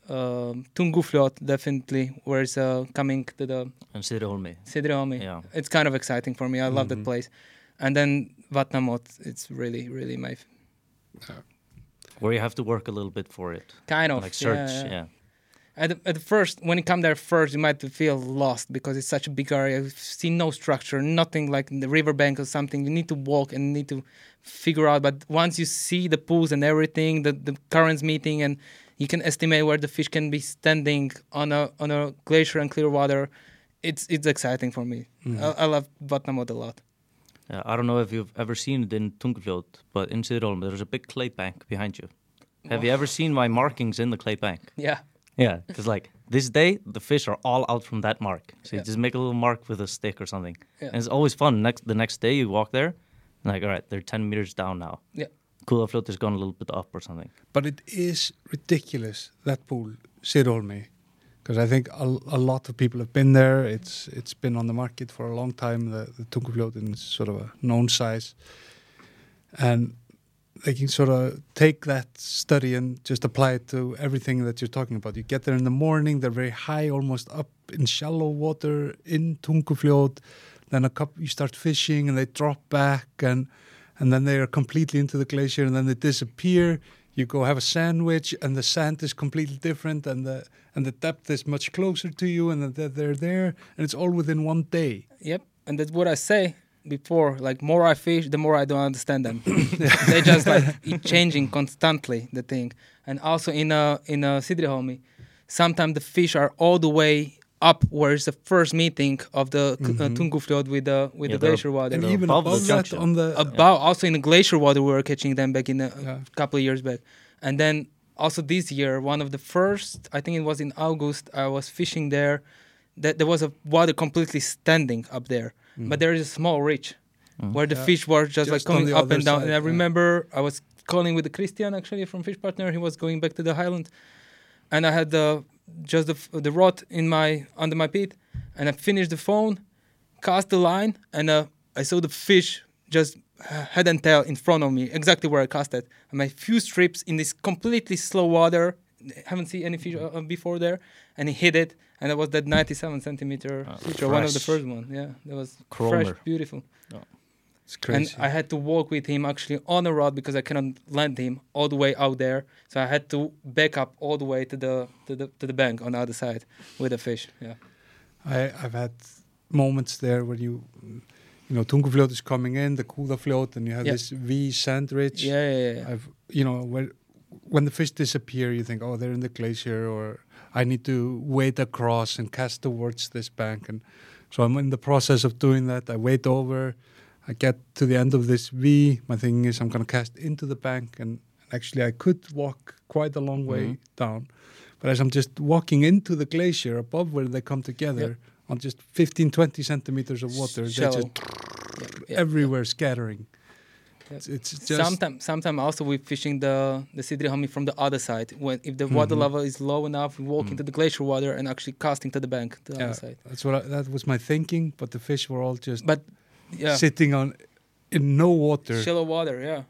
um Tungufljót definitely where it's uh, coming to the And Sidraholmi. Sidriholmi Yeah. it's kind of exciting for me. I love that Mhm. place. And then Vatnamót, it's really, really my f- Where you have to work a little bit for it. kind of like search, yeah, yeah. yeah. At, at first, when you come there first, you might feel lost because it's such a big area. You see no structure, nothing like in the riverbank or something. You need to walk and need to figure out. But once you see the pools and everything, the, the currents meeting, and you can estimate where the fish can be standing on a on a glacier and clear water, it's it's exciting for me. Mhm. I, I love Vatnamót a lot. Yeah, I don't know if you've ever seen it in Tungufljót, but in Sidraholmi there's a big clay bank behind you. Have you ever seen my markings in the clay bank? Yeah. Yeah, because like this day the fish are all out from that mark. So you Yeah. just make a little mark with a stick or something, Yeah. and it's always fun. Next the next day you walk there, and like all right, they're ten meters down now. Yeah. Kúðafljót has gone a little bit up or something. But it is ridiculous, that pool, Sirolmi. because I think a, a lot of people have been there. It's it's been on the market for a long time. The, the Tungufljótin is sort of a known size, and they can sort of take that study and just apply it to everything that you're talking about. You get there in the morning; they're very high, almost up in shallow water in Tungufljót. Then a couple, you start fishing, and they drop back, and and then they are completely into the glacier, and then they disappear you go have a sandwich and the sand is completely different and the and the depth is much closer to you and that they're there and it's all within one day Yep, and that's what I say before. Like more I fish, the more I don't understand them. [LAUGHS] they just like changing constantly the thing. And also in a in a Sidriholmi, sometimes the fish are all the way up where it's the first meeting of the mm-hmm. uh, Tungufljót with the with Yeah, the glacier water. and even above the above that on the About also in the glacier water we were catching them back in a Yeah. couple of years back, and then also this year one of the first I think it was in August I was fishing there. That there was a water completely standing up there, but there is a small ridge where the Yeah. fish were just, like Just on coming up and down. side, and I yeah. remember I was calling with the Christian actually from Fish Partner. He was going back to the highland, and I had the just the the rod in my under my pit, and I finished the phone, cast the line, and uh, I saw the fish just uh, head and tail in front of me, exactly where I cast it. And my few strips in this completely slow water, haven't seen any fish uh, before there, and he hit it, and it was that 97 centimeter Ah, suture, one of the first one. Yeah, that was Chromer. fresh, beautiful. it's crazy And I had to walk with him actually on a rod because I cannot land him all the way out there. So I had to back up all the way to the to the to the bank on the other side with the fish. Yeah. I, I've had moments there where you you know Tungufljót is coming in the Kúðafljót, and you have Yeah. this V sand ridge Yeah, yeah, yeah. I've you know where when the fish disappear you think oh they're in the glacier or I need to wade across and cast towards this bank. And so I'm in the process of doing that. I wade over. I get to the end of this V. My thing is I'm going to cast into the bank and actually I could walk quite a long way Mhm. down. But as I'm just walking into the glacier above where they come together on just 15 20 centimeters of water they Shallow. just Yeah, yeah, everywhere scattering. It's, it's just Sometimes, sometimes also we're fishing the the Sidrihami from the other side. When if the water Mhm. level is low enough, we walk Mm. into the glacier water and actually casting to the bank, to the Yeah. other side. That's what I, that was my thinking, but the fish were all just But yeah, sitting on in no water. shallow water. Yeah.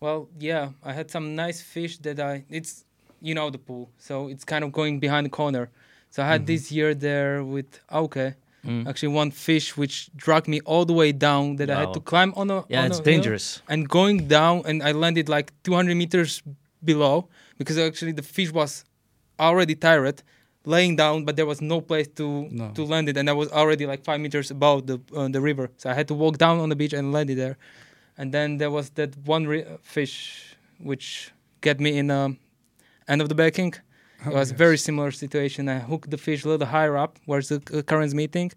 Well, yeah, I had some nice fish that I. It's you know the pool, so it's kind of going behind the corner. So I had Mhm. this year there with Auke. Mm. Actually, one fish which dragged me all the way down that I had to climb on a Yeah, on it's a dangerous. and going down and I landed like 200 meters below because actually the fish was already tired laying down but there was no place to No. to land it and I was already like 5 meters above the uh, the river so I had to walk down on the beach and land it there and then there was that one ri- fish which get me in um, end of the backing it was a yes. very similar situation. I hooked the fish a little higher up, where's the currents meeting.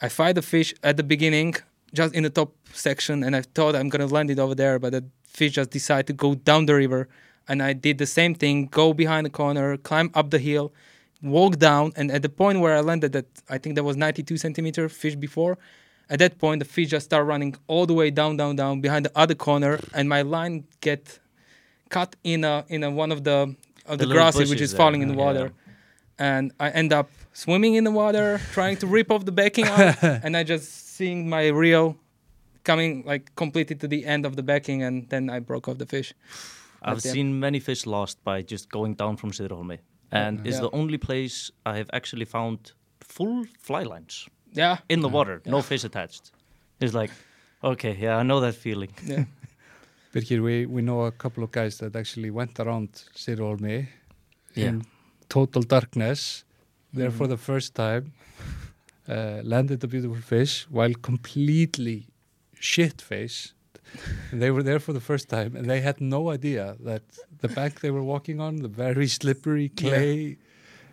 I fight the fish at the beginning, just in the top section, and I thought I'm gonna land it over there, but the fish just decided to go down the river, and I did the same thing: go behind the corner, climb up the hill, walk down, and at the point where I landed, that I think that was 92 centimeter fish before. At that point, the fish just start running all the way down, down, down behind the other corner, and my line get cut in a in a one of the of The the, grasses which is falling there, in the yeah. water, and I end up swimming in the water, trying to rip off the backing out, [LAUGHS] and I just seeing my reel coming like completely to the end of the backing, and then I broke off the fish. I've yeah. seen many fish lost by just going down from Sidraholmi. And it's Yeah. the only place I have actually found full fly lines Yeah, in the Yeah. water, no fish attached. It's like, okay, yeah, I know that feeling. yeah, [LAUGHS] Birgir, we, we know a couple of guys that actually went around Sirolmi Yeah. in total darkness, there Mm-hmm. for the first time, [LAUGHS] uh, landed a beautiful fish while completely shit faced. They were there for the first time and they had no idea that the bank they were walking on, the very slippery clay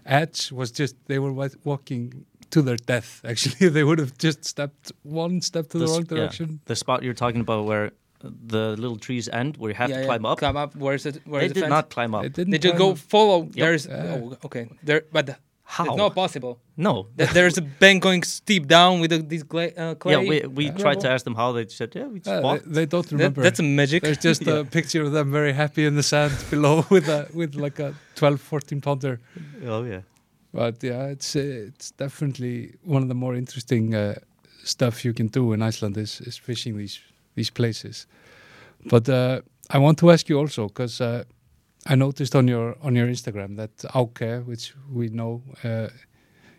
edge, was just, they were walking to their death. [LAUGHS] Actually, they would have just stepped one step to the This- wrong yeah. direction. The spot you're talking about where the little trees end, where you have yeah, to yeah. climb up, Climb up. Where's it? Where's they the did fence? not climb up. They didn't They just go up. follow. Yep. There's Yeah. oh, okay. There, but How? it's not possible. no. That [LAUGHS] there's a bank going steep down with the, these gla- uh, clay. Yeah, we, we Yeah. tried to ask them how. They said, yeah, we just Yeah, walked. they, they don't That- remember. that's a magic. There's just a [LAUGHS] picture of them very happy in the sand [LAUGHS] below with a with like a 12, 14 pounder. Oh, yeah. But yeah, it's uh, it's definitely one of the more interesting uh, stuff you can do in Iceland is, is fishing these these places. But uh, I want to ask you also because uh, I noticed on your on your Instagram that Auke, which we know, uh,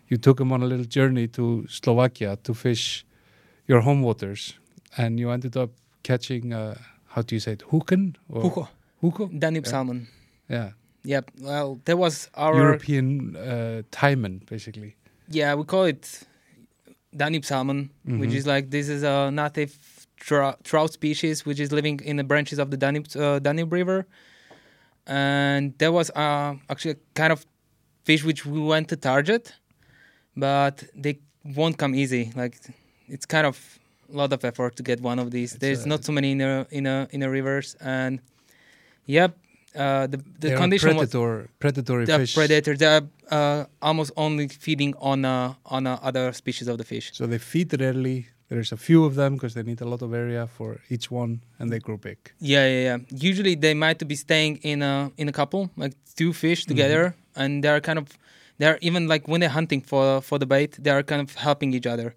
you took him on a little journey to Slovakia to fish your home waters, and you ended up catching uh, how do you say it, huken or Huko, huko? Danube Yeah. salmon. Yeah, Yep. Well, that was our European uh, taimen, basically. yeah. We call it Danube salmon, which Mhm. is like this is a native trou- trout species which is living in the branches of the Danube uh, Danube River, and that was uh, actually a kind of fish which we went to target, but they won't come easy. Like it's kind of a lot of effort to get one of these. It's There's a- not so many in the in the in the rivers, and yep, uh, the the a condition was predator, predatory the fish. predator. They're uh, almost only feeding on uh, on uh, other species of the fish. So they feed rarely. There's a few of them because they need a lot of area for each one, and they grow big. Yeah, yeah, yeah. Usually they might be staying in a in a couple, like two fish together, and they're kind of they're even like when they're hunting for for the bait, they are kind of helping each other.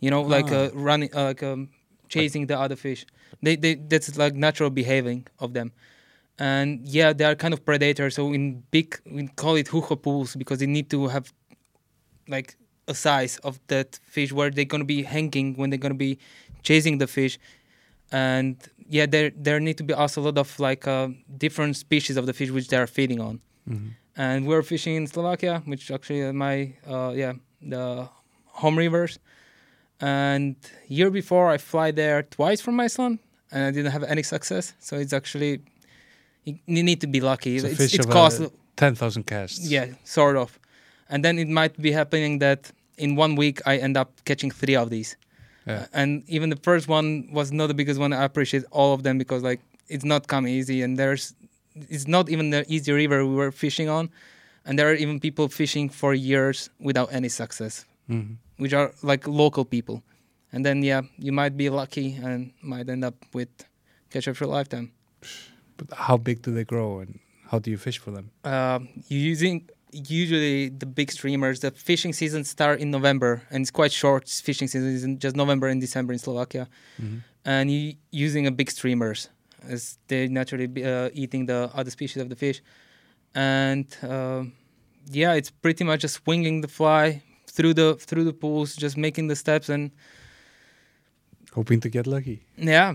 You know, like Ah. uh, running, uh, like um, chasing the other fish. They they that's like natural behaving of them. And yeah, they are kind of predators. So in big, we call it hujo pools because they need to have like a size of that fish where they're gonna be hanging when they're gonna be chasing the fish. And yeah, there there need to be also a lot of like uh, different species of the fish which they are feeding on. And we're fishing in Slovakia, which actually uh, my uh, yeah the home rivers. And year before, I fly there twice from Iceland, and I didn't have any success. So it's actually you need to be lucky. It's It's, it's of cost Ten thousand casts. yeah, sort of. And then it might be happening that in one week I end up catching three of these. Yeah. Uh, and even the first one was not the biggest one. I appreciate all of them because like it's not come easy, and there's it's not even the easy river we were fishing on, and there are even people fishing for years without any success, Mhm. which are like local people. And then yeah, you might be lucky and might end up with catch of your lifetime. But how big do they grow, and how do you fish for them? um, using usually the big streamers. The fishing season start in November, and it's quite short. Fishing season is just November and December in Slovakia, and you using a big streamers as they naturally be, uh, eating the other species of the fish, and um yeah, it's pretty much just swinging the fly through the through the pools, just making the steps, and Hoping to get lucky. yeah,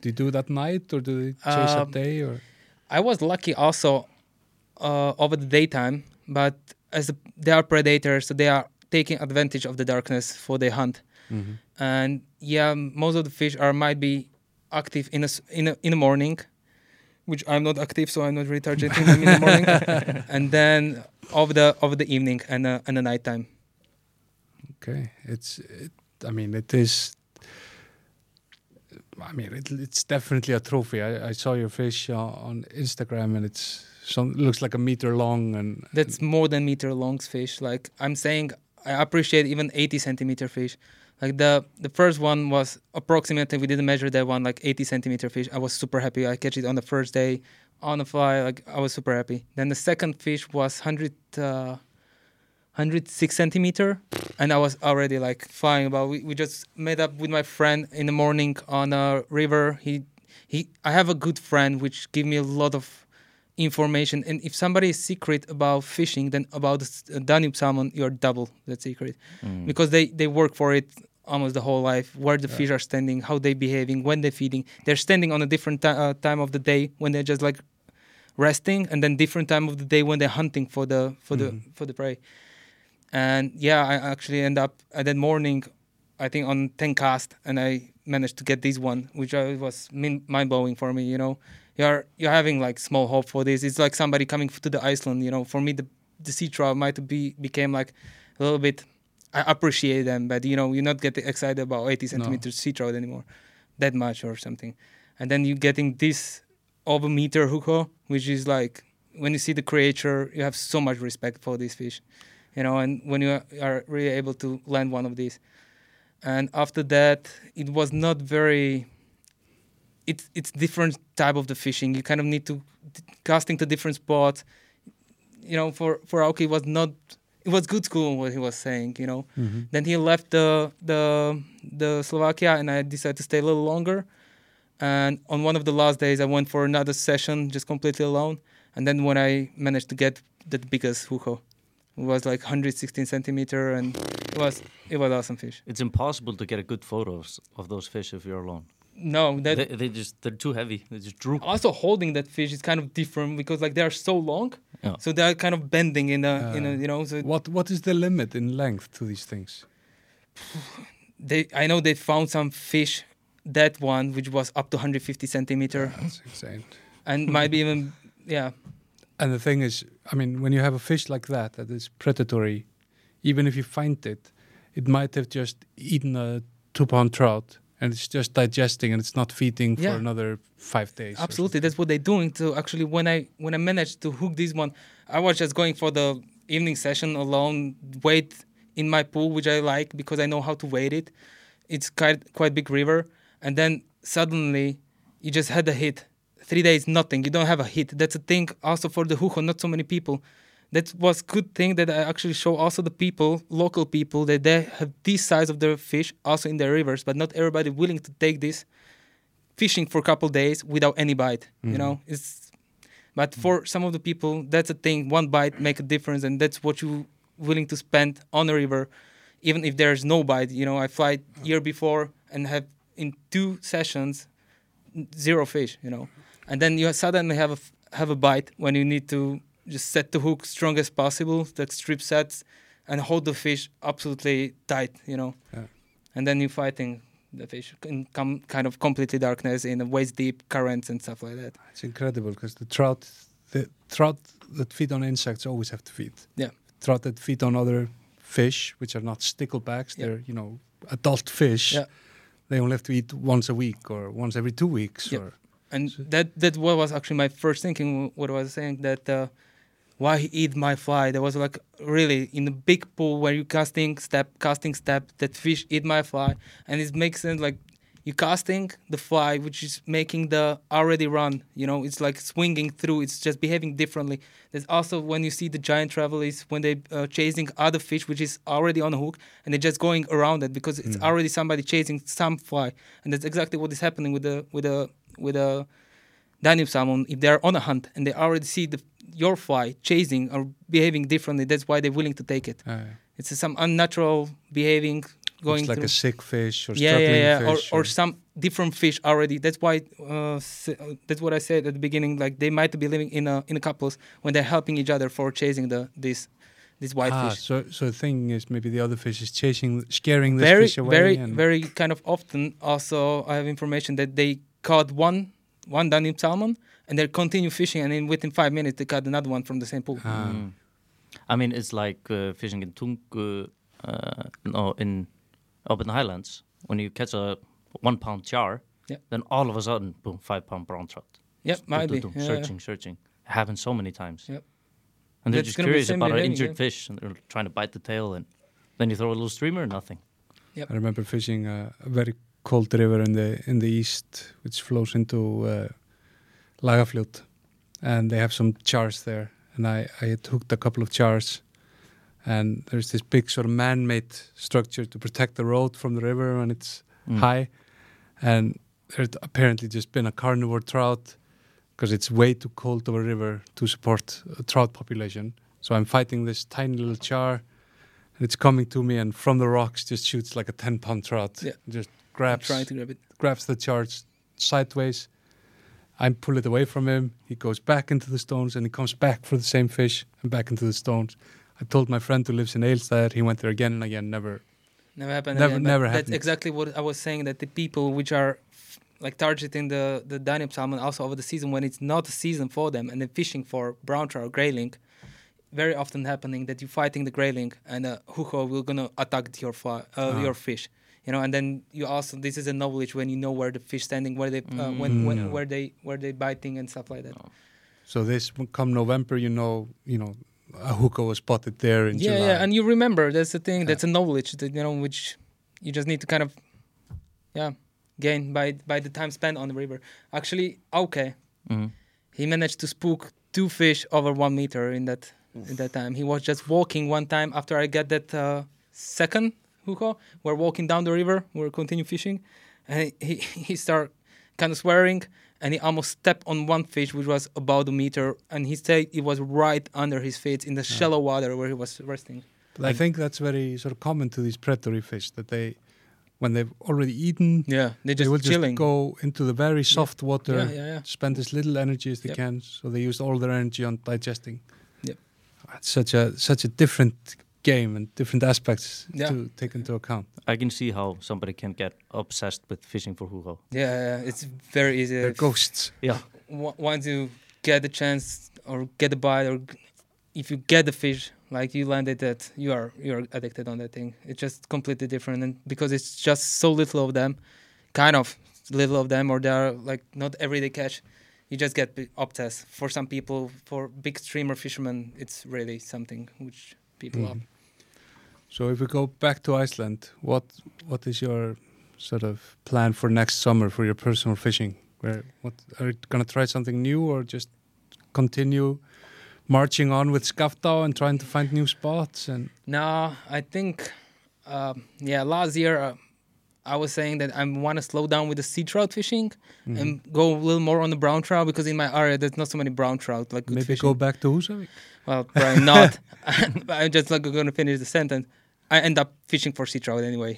Do you do that night, or do they chase at Um, day, or I was lucky also uh, over the daytime, but as they are predators, so they are taking advantage of the darkness for their hunt. And yeah, most of the fish are might be active in a, in a, in the morning, which I'm not active, so I'm not really targeting them in the morning. [LAUGHS] and then over the over the evening and uh, and the nighttime. okay? It's, it, I mean, it is. I mean, it, it's definitely a trophy. I, I saw your fish uh, on Instagram, and it's some looks like a meter long, and That's more than meter long fish. Like I'm saying, I appreciate even 80 centimeter fish. Like the the first one was approximately we didn't measure that one like 80 centimeter fish. I was super happy. I catch it on the first day on the fly. Like I was super happy. Then the second fish was 100. Uh, 106 centimeter and i was already like flying about we, we just met up with my friend in the morning on a river he he i have a good friend which give me a lot of information and if somebody is secret about fishing then about the uh, danube salmon you're double that secret. Because they they work for it almost the whole life where the fish are standing how they behaving when they're feeding. They're standing on a different ti- uh, time of the day when they're just like resting and then different time of the day when they're hunting for the for the for the prey. And yeah i actually end up at that morning i think on 10 cast and i managed to get this one which I, was min- mind-blowing for me you know you're you're having like small hope for this. It's like somebody coming to the iceland you know? For me the the sea trout might be became like a little bit i appreciate them but you know you're not getting excited about 80 centimeter sea trout anymore that much or something. And then you're getting this over meter huko which is like when you see the creature you have so much respect for this fish you know? And when you are really able to land one of these. And after that it was not very it's it's different type of the fishing you kind of need to casting to different spots you know for for Auke it was not it was good school what he was saying, you know. Mhm. Then he left the the the Slovakia, and I decided to stay a little longer. And on one of the last days, I went for another session, just completely alone. And then when I managed to get the biggest huko, it was like 116 centimeter, and it was it was awesome fish. It's impossible to get a good photos of those fish if you're alone. No, that they, they just they're too heavy. They just droop. also holding that fish is kind of different because like they are so long, Yeah. so they are kind of bending in a in a Uh, you know. So What what is the limit in length to these things? [SIGHS] they I know they found some fish, that one which was up to 150 centimeter, That's insane. [LAUGHS] and maybe even yeah. And the thing is, I mean, when you have a fish like that that is predatory, even if you find it, it might have just eaten a two-pound trout and it's just digesting and it's not feeding for another five days. Absolutely, that's what they're doing. to actually, when I when I managed to hook this one, I was just going for the evening session alone, wait in my pool, which I like because I know how to wait it. It's quite quite big river, and then suddenly you just had a hit. Three days, nothing. You don't have a hit. That's a thing also for the huko. Not so many people. That was good thing that I actually show also the people, local people, that they have this size of their fish also in their rivers, but not everybody willing to take this fishing for a couple days without any bite. You Mhm. know, it's but for some of the people, that's a thing. One bite make a difference, and that's what you willing to spend on a river, even if there's no bite. You know, I fly year before and have in two sessions zero fish. You know, and then you suddenly have a have a bite when you need to just set the hook strong as possible, the strip sets, and hold the fish absolutely tight. You know, Yeah. and then you're fighting the fish in com- kind of completely darkness in a waist deep currents and stuff like that. It's incredible because the trout, the trout that feed on insects always have to feed. Yeah. Trout that feed on other fish, which are not sticklebacks, Yeah. they're you know adult fish. Yeah. They only have to eat once a week or once every two weeks. Yeah. Or and that that what was actually my first thinking what I was saying that uh, why he eat my fly. There was like really in a big pool where you casting step casting step that fish eat my fly. And it makes sense like you casting the fly which is making the already run you know? It's like swinging through. It's just behaving differently. There's also when you see the giant trevallies when they uh, chasing other fish which is already on a hook and they're just going around it because it's Mhm. already somebody chasing some fly. And that's exactly what is happening with the with the with a Danube salmon, if they're on a hunt and they already see the your fly chasing or behaving differently, that's why they're willing to take it. uh, It's some unnatural behaving going it's like through. a sick fish or yeah, struggling yeah, yeah, fish. or, or some different fish already. That's why uh, uh, that's what I said at the beginning. Like they might be living in a in a couples when they're helping each other for chasing the this this white ah, fish. So, so the thing is, maybe the other fish is chasing, scaring this very, fish away. very, very kind of often. Also, I have information that they caught one one Danube salmon and they continue fishing, and then within five minutes they caught another one from the same pool. Ah, Mm. I mean, it's like uh, fishing in Tungu, uh, no, in up in the highlands. When you catch a one pound char, Yeah. then all of a sudden, boom, five pound brown trout. yeah, Dum, might dum, be. dum, Yeah, searching, searching. It happens so many times. Yep. And they're That's just curious same about an injured yeah. fish, and they're trying to bite the tail, and then you throw a little streamer, nothing. I remember fishing a, a very cold river in the in the east, which flows into uh, Lagarfljót, and they have some chars there. And I, I had hooked a couple of chars, and there's this big sort of man-made structure to protect the road from the river when it's Mm. high, and there's apparently just been a carnivore trout because it's way too cold of a river to support a trout population. So I'm fighting this tiny little char, and it's coming to me, and from the rocks just shoots like a ten pound trout. Yeah. Just I'm grabs trying to grab it. grabs the char sideways. I pull it away from him. He goes back into the stones, and he comes back for the same fish and back into the stones. I told my friend who lives in Ailstad, he went there again and again, never. Never happened. Never- again, never That's exactly what I was saying. That the people which are like targeting the the Danube salmon also over the season when it's not a season for them and they're fishing for brown trout or grayling, very often happening that you're fighting the grayling and a huko will gonna attack your fi- uh, Ah. your fish. You know, and then you also this is a knowledge when you know where the fish standing, where they uh, when, when Mm. where they where they biting and stuff like that. So this come November, you know, you know, a hookah was spotted there in yeah, July. yeah, and you remember that's the thing. That's a knowledge that you know which you just need to kind of, yeah, gain by by the time spent on the river. Actually, okay, Mhm. he managed to spook two fish over one meter in that in that time. He was just walking one time after I got that uh, second We're walking down the river. We're continue fishing, and he [LAUGHS] he started kind of swearing, and he almost stepped on one fish which was about a meter, and he said it was right under his feet in the ah. shallow water where he was resting. But I think that's very sort of common to these predatory fish that they, when they've already eaten, Yeah, they they just will chilling. just go into the very soft water, Yeah, yeah, yeah. spend as little energy as they Yep. can, so they use all their energy on digesting. Yep. It's such a such a different game and different aspects Yeah. to take into account. I can see how somebody can get obsessed with fishing for hucho. Yeah, yeah, it's very easy. They're ghosts. Yeah. w- once you get the chance or get the bite or g- if you get the fish like you landed that you are you are addicted on that thing it's just completely different and because it's just so little of them kind of little of them or they are like not everyday catch you just get b- obsessed for some people for big streamer fishermen it's really something which people love Mhm. So if we go back to Iceland, what what is your sort of plan for next summer for your personal fishing? Where what are you gonna try something new or just continue marching on with Skaftá and trying to find new spots and No, I think, um, yeah, last year uh, I was saying that I want to slow down with the sea trout fishing Mhm. and go a little more on the brown trout because in my area there's not so many brown trout like maybe fishing. go back to Husavik? Well, probably not. [LAUGHS] [LAUGHS] I'm just not going to finish the sentence. I end up fishing for sea trout anyway.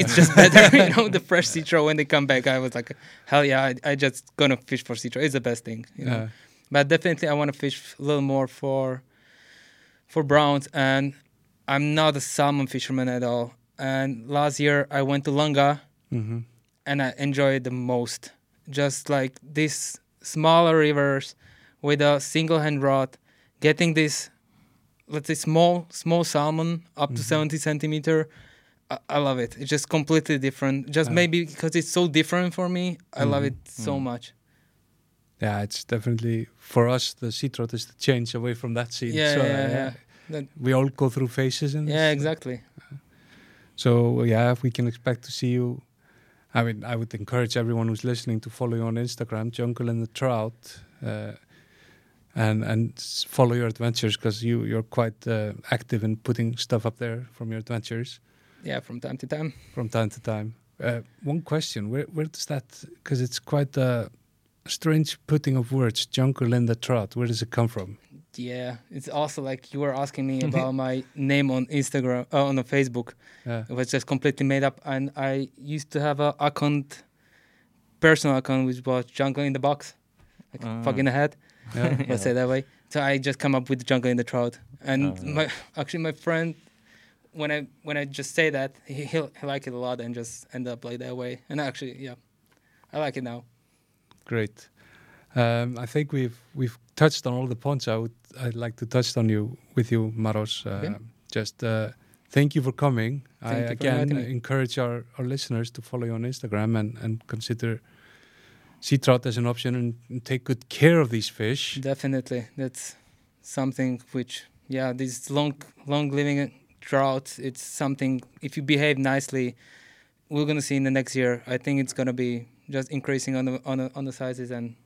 It's just better, [LAUGHS] you know, the fresh sea trout when they come back. I was like, hell yeah, I, I just gonna fish for sea trout. It's the best thing, you know. But definitely, I want to fish a little more for for browns, and I'm not a salmon fisherman at all. And last year, I went to Lunga, Mhm. and I enjoyed the most. Just like these smaller rivers with a single hand rod, getting this, let's say, small small salmon up to Mhm. 70 centimeter. I, I love it. It's just completely different. Just Yeah. maybe because it's so different for me, I love Mhm. it so Mm. much. Yeah, it's definitely for us the sea trout is the change away from that scene. Yeah, so, yeah, uh, yeah. That- We all go through phases in Yeah, this. exactly. So yeah, if we can expect to see you. I mean, I would encourage everyone who's listening to follow you on Instagram, Jungle and the Trout, uh, and and follow your adventures because you you're quite uh, active in putting stuff up there from your adventures Yeah, from time to time. from time to time. Uh, one question: Where where does that? Because it's quite a strange putting of words. Jungle and the Trout. Where does it come from? Yeah, it's also like you were asking me [LAUGHS] about my name on Instagram, uh, on the Facebook. Yeah. It was just completely made up, and I used to have a account, personal account, which was Jungle in the Box, like Ah. fuck in the head. Yeah. [LAUGHS] Let's say that way. So I just come up with Jungle in the Trout, and Ah. my actually my friend, when I when I just say that, he he'll, he like it a lot, and just end up like that way. And actually, yeah, I like it now. Great. Um, I think we've we've touched on all the points. I would I'd like to touch on you with you, Maros. Uh, Okay. Just uh, thank you for coming. Thank I you for again encourage our, our listeners to follow you on Instagram and, and consider sea trout as an option and, and take good care of these fish. Definitely, that's something which, yeah, these long, long living droughts. It's something. If you behave nicely, we're gonna see in the next year. I think it's gonna be just increasing on the on the, on the sizes, and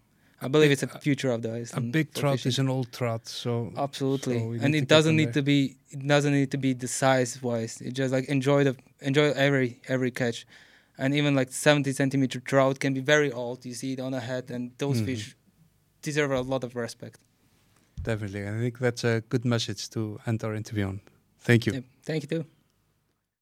I believe it's a future of the ice. A big trout fishing. is an old trout, so absolutely, so and it doesn't need there. to be. It doesn't need to be the size wise. It just like enjoy the enjoy every every catch, and even like 70 centimeter trout can be very old. You see it on the head, and those Mhm. fish deserve a lot of respect. definitely. I think that's a good message to end our interview on. Thank you. Yep. Thank you too.